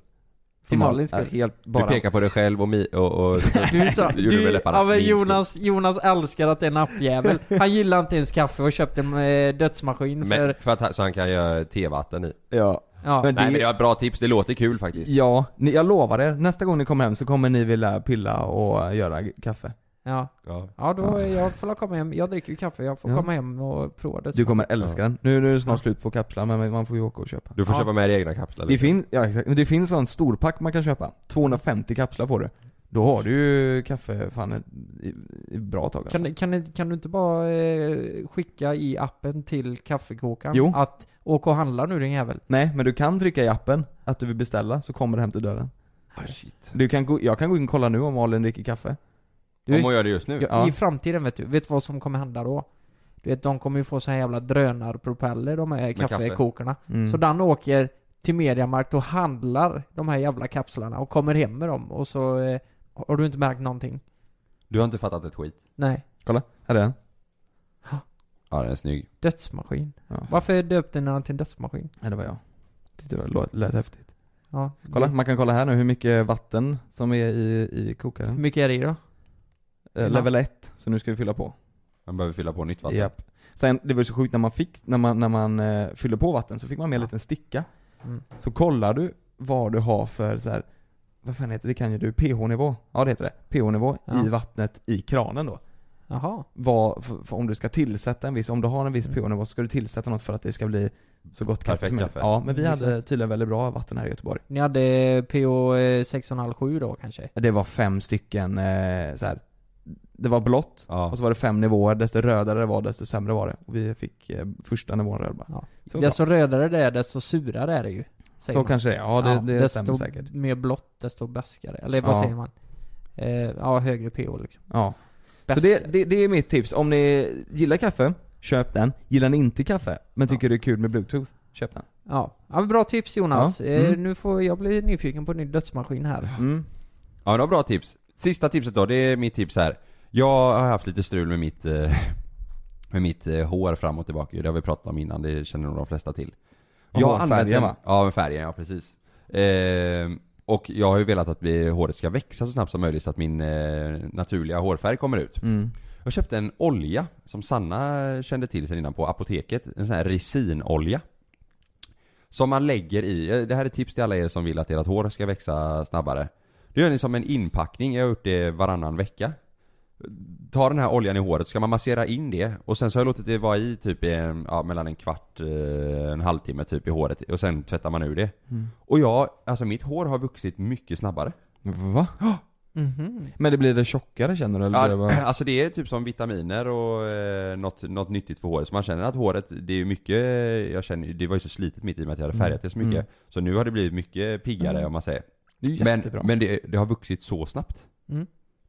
S2: Till
S4: Mal-
S2: Malins skull?
S4: är Helt bara...
S3: Du pekar på dig själv och, mi- och, och så
S2: Du sa,
S3: gjorde du läpparna.
S2: ja, men
S3: Min skull.
S2: Jonas, Jonas älskar att det är en appjävel. Han gillar inte ens kaffe och köpte en eh, dödsmaskin för...
S3: Men, för att han- så han kan göra tevatten i.
S4: Ja.
S2: Ja.
S4: Men
S3: Nej
S4: det-
S3: men det var ett bra tips, det låter kul faktiskt.
S4: Ja, ni, jag lovar er, nästa gång ni kommer hem så kommer ni vilja pilla och göra kaffe.
S2: Ja.
S3: Ja.
S2: Ja då, jag får komma hem. Jag dricker ju kaffe, jag får
S4: Ja.
S2: komma hem och prova det.
S4: Du kommer älska den. Nu, nu är det snart slut på kapslar men man får ju åka och köpa.
S3: Du får
S2: Ja.
S3: köpa med dig egna kapslar
S4: Det, fin, ja, exakt. Men det finns sån storpack man kan köpa. 250 kapslar får du. Då har du ju kaffe fan ett, bra tag alltså.
S2: Kan, kan, kan du inte bara eh, skicka i appen till kaffekokaren
S4: Jo.
S2: att åk och handla nu din jävel?
S4: Nej, men du kan trycka i appen att du vill beställa så kommer det hem till dörren.
S3: Ah, shit.
S4: Du kan gå, jag kan gå in och kolla nu om Malin dricker kaffe.
S2: Du-
S3: Om hon gör det just nu?
S2: Ja,
S4: Ja.
S2: I framtiden vet du, vet du vad som kommer hända då? Du vet, de kommer ju få så här jävla drönarpropeller, de här
S3: kaffe.
S2: kaffekokarna.
S4: Mm.
S2: Så den åker till Mediamarkt och handlar de här jävla kapslarna och kommer hem med dem och så eh, har du inte märkt någonting.
S3: Du har inte fattat ett skit?
S2: Nej.
S4: Kolla, här är den.
S3: Ja den är snygg.
S2: Dödsmaskin.
S4: Ja.
S2: Varför döpte ni den till dödsmaskin?
S4: Nej, det var jag. Tyckte det lät, lät häftigt.
S2: Ja.
S4: Kolla, man kan kolla här nu hur mycket vatten som är i, i
S2: Hur
S4: kokaren.
S2: mycket är det i då?
S4: Eh, level 1, så nu ska vi fylla på.
S3: Man behöver fylla på nytt vatten.
S4: Japp. Sen, det var så sjukt när man fick, när man, när man eh, fyller på vatten så fick man med en liten sticka.
S2: Mm.
S4: Så kollar du vad du har för så här, vad fan heter det, det kan ju du, pH-nivå? Ja det heter det. pH-nivå
S2: Ja.
S4: i vattnet i kranen då.
S2: Jaha.
S4: Vad, för, för om du ska tillsätta en viss, om du har en viss
S2: Mm.
S4: pH-nivå så ska du tillsätta något för att det ska bli så gott kaffe
S3: Perfekt
S4: som
S3: kaffe.
S4: Ja, men vi
S2: Mm,
S4: hade tydligen väldigt bra vatten här i Göteborg.
S2: Ni hade PO 6,5-7 då kanske?
S4: Det var fem stycken eh, så här. Det var blått,
S3: Ja.
S4: och så var det fem nivåer, desto rödare det var desto sämre var det. Och vi fick eh, första nivån röd bara.
S2: Ja.
S4: Så bra.
S2: Desto rödare det är, desto surare är det ju.
S4: Så
S2: man.
S4: kanske det är. Ja, det, det
S2: desto
S4: stämmer säkert.
S2: mer blått, desto bäskare. Eller vad
S4: Ja.
S2: säger man? Eh, ja, högre PO liksom.
S4: Ja. Så
S2: Bäskare.
S4: det, det, det är mitt tips. Om ni gillar kaffe, köp den. Gillar ni inte kaffe, men tycker det är kul med bluetooth, köp den.
S2: Ja. ja, bra tips Jonas.
S4: Ja.
S2: Eh,
S4: Mm.
S2: nu får jag bli nyfiken på en ny dödsmaskin här.
S4: Mm.
S3: Ja det var bra tips. Sista tipset då, det är mitt tips här. Jag har haft lite strul med mitt, eh, med mitt eh, hår fram och tillbaka. Det har vi pratat om innan, det känner nog de flesta till. Jag har
S4: hårfärgen,
S3: använt en-
S4: va?
S3: Ja, med färgen, ja precis. Eh, och jag har ju velat att vi, håret ska växa så snabbt som möjligt så att min eh, naturliga hårfärg kommer ut.
S4: Mm.
S3: Jag köpte en olja som Sanna kände till sen innan på apoteket, en sån här resinolja. Som man lägger i, eh, det här är tips till alla er som vill att ert hår ska växa snabbare. Det gör ni som en inpackning, jag har gjort det varannan vecka. Ta den här oljan i håret, ska man massera in det och sen så har jag låtit det vara i typ i en, ja, mellan en kvart, eh, en halvtimme typ i håret och sen tvättar man ur det.
S4: Mm.
S3: Och jag, alltså mitt hår har vuxit mycket snabbare.
S4: Va?
S2: Mhm.
S4: Men det blir det tjockare känner du? Eller blir det
S3: Ja,
S4: bara...
S3: alltså det är typ som vitaminer och eh, något, något nyttigt för håret. Så man känner att håret, det är ju mycket, jag känner det var ju så slitet mitt i och med att jag hade färgat det så mycket.
S4: Mm.
S3: Så nu har det blivit mycket piggare
S4: Mm.
S3: om man säger.
S4: Det är
S3: Men,
S4: jättebra.
S3: men det, det har vuxit så snabbt.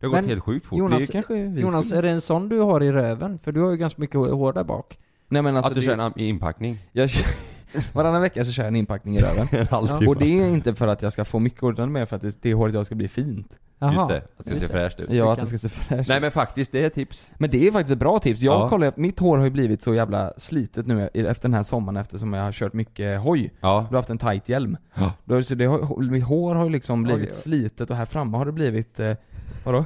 S3: Det har gått helt sjukt fort.
S2: Jonas,
S4: det kanske vi
S2: Jonas,
S4: skulle-
S2: är det en sån du har i röven? För du har ju ganska mycket hår där bak.
S4: Nej men alltså
S3: att du
S4: det-
S3: kör en inpackning?
S4: Jag kör, varannan vecka så kör jag en inpackning i röven.
S3: En halvtimme.
S4: Och det är inte för att jag ska få mycket hår, utan mer för att det, det håret jag ska bli fint.
S2: Jaha.
S3: Just det, att det ska se fräscht ut.
S4: Ja, att det ska se fräscht
S3: Nej
S4: ut.
S3: men faktiskt, det är ett tips.
S4: Men det är faktiskt ett bra tips. Jag
S3: Ja.
S4: kollar mitt hår har ju blivit så jävla slitet nu efter den här sommaren eftersom jag har kört mycket hoj.
S3: Ja.
S4: Du har haft en tight hjälm.
S3: Ja.
S4: Då, så det mitt hår har ju liksom blivit
S2: Oj, oj.
S4: slitet och här framme har det blivit, eh, vadå?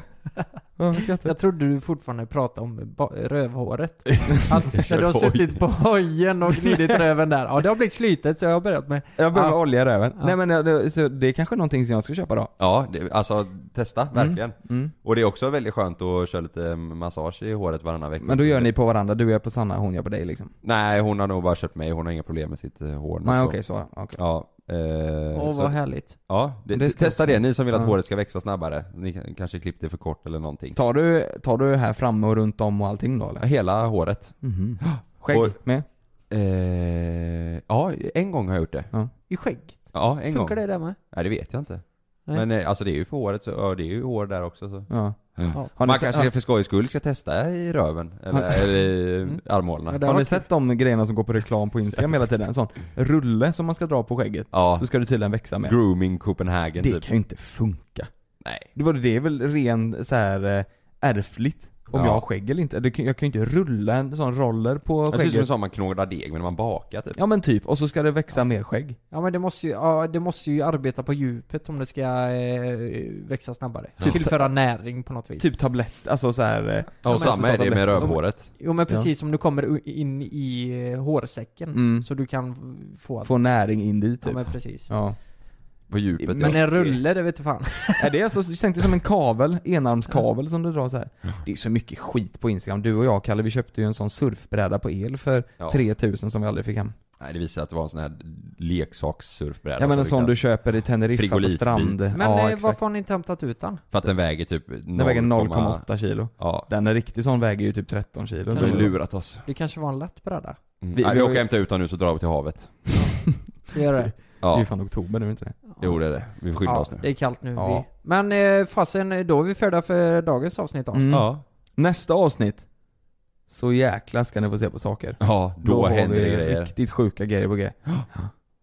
S2: Jag trodde du fortfarande pratade om rövhåret. Att när du har suttit på hojen och gnidit röven där. Ja, det har blivit slitet så jag har börjat med...
S4: Jag behöver
S2: Ja.
S4: olja i röven.
S2: Ja.
S4: Nej men det, så det är kanske någonting som jag ska köpa då.
S3: Ja, det, alltså testa, verkligen.
S4: Mm.
S3: Och det är också väldigt skönt att köra lite massage i håret varannan vecka.
S4: Men då gör ni på varandra, du är på Sanna, hon gör på dig liksom?
S3: Nej, hon har nog bara köpt mig, hon har inga problem med sitt eh, hår
S4: Nej
S3: så.
S4: okej, så, okej.
S3: Ja, eh,
S2: Åh,
S3: så-
S2: vad härligt.
S3: Ja, det,
S4: Det
S3: testa det, ni som vill att
S4: Ja.
S3: håret ska växa snabbare. Ni kan- kanske klippt det för kort eller någonting.
S4: Tar du, tar du här framme och runt om och allting då eller?
S3: Hela håret.
S4: Mhm. Skägg
S3: Och-
S4: med?
S3: Eh, ja, en gång har jag gjort det.
S4: Ja.
S9: I skägg?
S3: Ja, en
S9: Funkar
S3: gång.
S9: det där med?
S3: Nej, det vet jag inte.
S9: Nej.
S3: Men eh, alltså det är ju för håret så, ja, det är ju hår där också så.
S4: Ja.
S9: Ja.
S3: Man
S4: sett-
S3: kanske
S4: ja.
S3: för skojs skull ska testa i röven, eller, i
S9: Mm.
S3: armhålorna.
S4: Har ni sett de grejerna som går på reklam på Instagram hela tiden? En sån rulle som man ska dra på skägget.
S3: Ja.
S4: Så ska det tydligen växa med.
S3: Grooming Copenhagen
S4: Det
S3: typ.
S4: kan ju inte funka.
S3: Nej.
S4: Det var det är väl ren så här eh, ärftligt? Om
S3: Ja.
S4: jag har skägg eller inte. Jag kan ju inte rulla en sån roller på
S3: Det ser ut som en
S4: skägget.
S3: sån man knådar deg med när man bakar typ.
S4: Ja men typ, och så ska det växa mer skägg.
S9: Ja men det måste ju, ja, det måste ju arbeta på djupet om det ska eh, växa snabbare.
S4: Typ-
S9: Tillföra näring på något vis.
S4: Typ tablett, alltså så här. eh,
S3: Ja, och samma är det med rövhåret.
S9: Jo men precis som du kommer in i eh, hårsäcken.
S4: Mm.
S9: Så du kan få.
S4: Få näring in dit typ.
S9: Ja men precis.
S4: Ja.
S3: På djupet
S9: Men
S3: ja.
S9: en rulle, det vet du fan.
S4: Är det alltså, tänk dig som en kavel, enarmskavel som du drar så här. Det är så mycket skit på Instagram. Du och jag Kalle, vi köpte ju en sån surfbräda på el för
S3: Ja.
S4: 3000 som vi aldrig fick hem.
S3: Nej det visar att det var en sån här leksakssurfbräda
S4: Ja men en
S3: som
S4: sån
S3: kan-
S4: du köper i Teneriffa på strand.
S9: Men
S4: ja,
S9: eh, varför har ni inte hämtat ut den?
S3: För att den väger typ 0,
S4: Den väger 0,8 kilo.
S3: Ja.
S4: Den är riktig sån väger ju typ 13 kilo.
S3: De
S4: Så-
S3: har lurat oss.
S9: Det kanske var en lätt bräda?
S3: Mm.
S4: Vi-
S3: Nej,
S4: vi
S3: vi
S4: har
S3: åker
S4: ju-
S3: hämta ut den nu så drar vi till havet.
S9: Ska vi göra det?
S4: Det är
S3: Ja.
S4: ju fan oktober nu, inte det?
S3: Jo det är det. Vi får skynda
S9: Ja,
S3: oss nu.
S9: det är kallt nu.
S4: Ja.
S9: Vi. Men eh, fasen, då är vi färdiga för dagens avsnitt då.
S4: Mm.
S3: Ja.
S4: Nästa avsnitt, så jäkla ska ni få se på saker.
S3: Ja, då,
S4: har
S3: händer
S4: vi
S3: det grejer.
S4: riktigt sjuka grejer på G. Ja.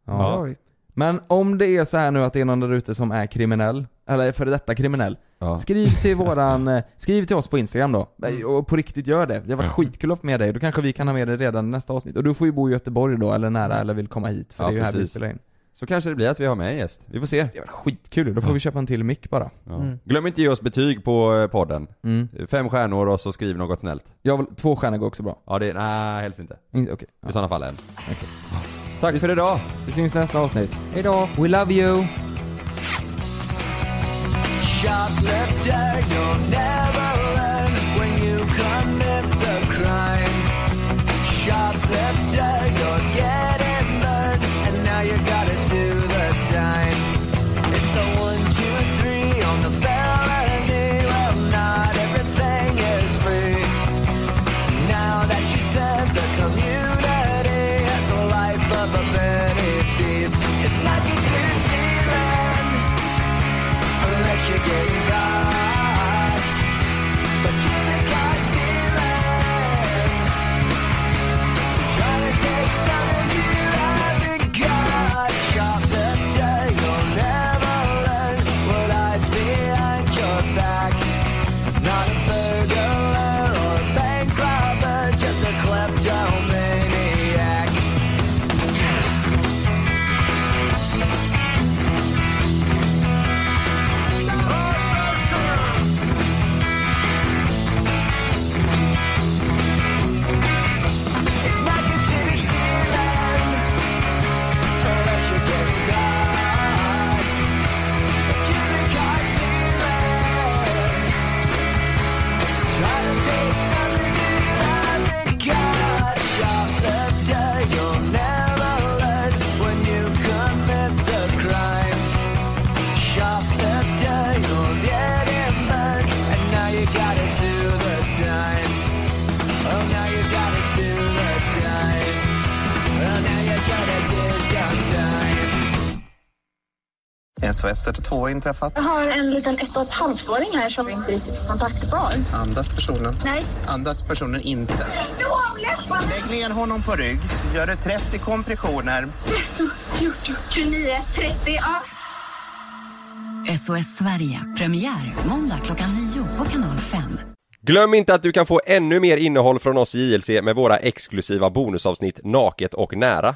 S9: Ja. Oj.
S4: Men om det är så här nu att det är någon där ute som är kriminell, eller före detta kriminell,
S3: Ja.
S4: skriv till våran, eh, skriv till oss på Instagram då.
S3: Mm.
S4: Och på riktigt gör det. Det har varit skitkul att med dig. Då kanske vi kan ha med dig redan i nästa avsnitt. Och du får ju bo i Göteborg då, eller nära, eller vill komma hit. För
S3: Ja,
S4: det är ju här vi
S3: precis.
S4: spelar in.
S3: Så kanske det blir att vi har med en gäst. Vi får se.
S4: Det var skitkul Då får vi köpa en till mick bara.
S3: Ja.
S9: Mm.
S3: Glöm inte ge oss betyg på eh, podden.
S4: Mm.
S3: Fem stjärnor och så skriv något snällt.
S4: Jag vill, två stjärnor går också bra.
S3: Ja det, nej helst inte.
S4: In- Okej.
S3: I
S4: Ja.
S3: sådana fall en.
S4: Okej.
S3: Tack för idag!
S4: Vi syns i nästa avsnitt.
S9: Hejdå!
S4: We love you!
S2: Shoplifter, you'll never learn when you commit the crime. Shoplifter,
S10: SOS 112 inträffat.
S8: Jag har en liten ett och ett halvt-åring här som inte riktigt är kontaktbar.
S10: Andas personen?
S8: Nej.
S10: Andas personen inte. Lägg ner honom på rygg. Gör det 30 kompressioner.
S8: 14, 29, 30, ja.
S11: SOS Sverige, premiär måndag klockan 9 på kanal 5.
S12: Glöm inte att du kan få ännu mer innehåll från oss i JLC med våra exklusiva bonusavsnitt Naket och nära.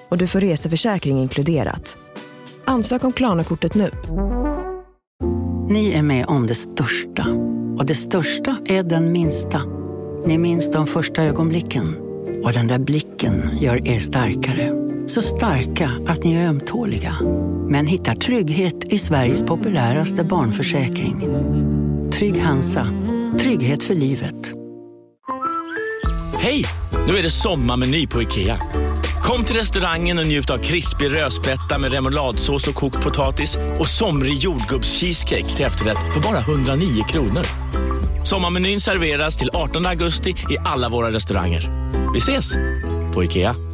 S13: och du får reseförsäkring inkluderat. Ansök om Klarna-kortet nu.
S14: Ni är med om det största. Och det största är den minsta. Ni minns de första ögonblicken. Och den där blicken gör er starkare. Så starka att ni är ömtåliga. Men hittar trygghet i Sveriges populäraste barnförsäkring. Trygg Hansa. Trygghet för livet.
S15: Hej! Nu är det sommarmeny på IKEA. Kom till restaurangen och njut av krispig rödspätta med remouladsås och kokt potatis och somrig jordgubbscheesecake till efterrätt för bara 109 kronor. Sommarmenyn serveras till 18 augusti i alla våra restauranger. Vi ses! På IKEA.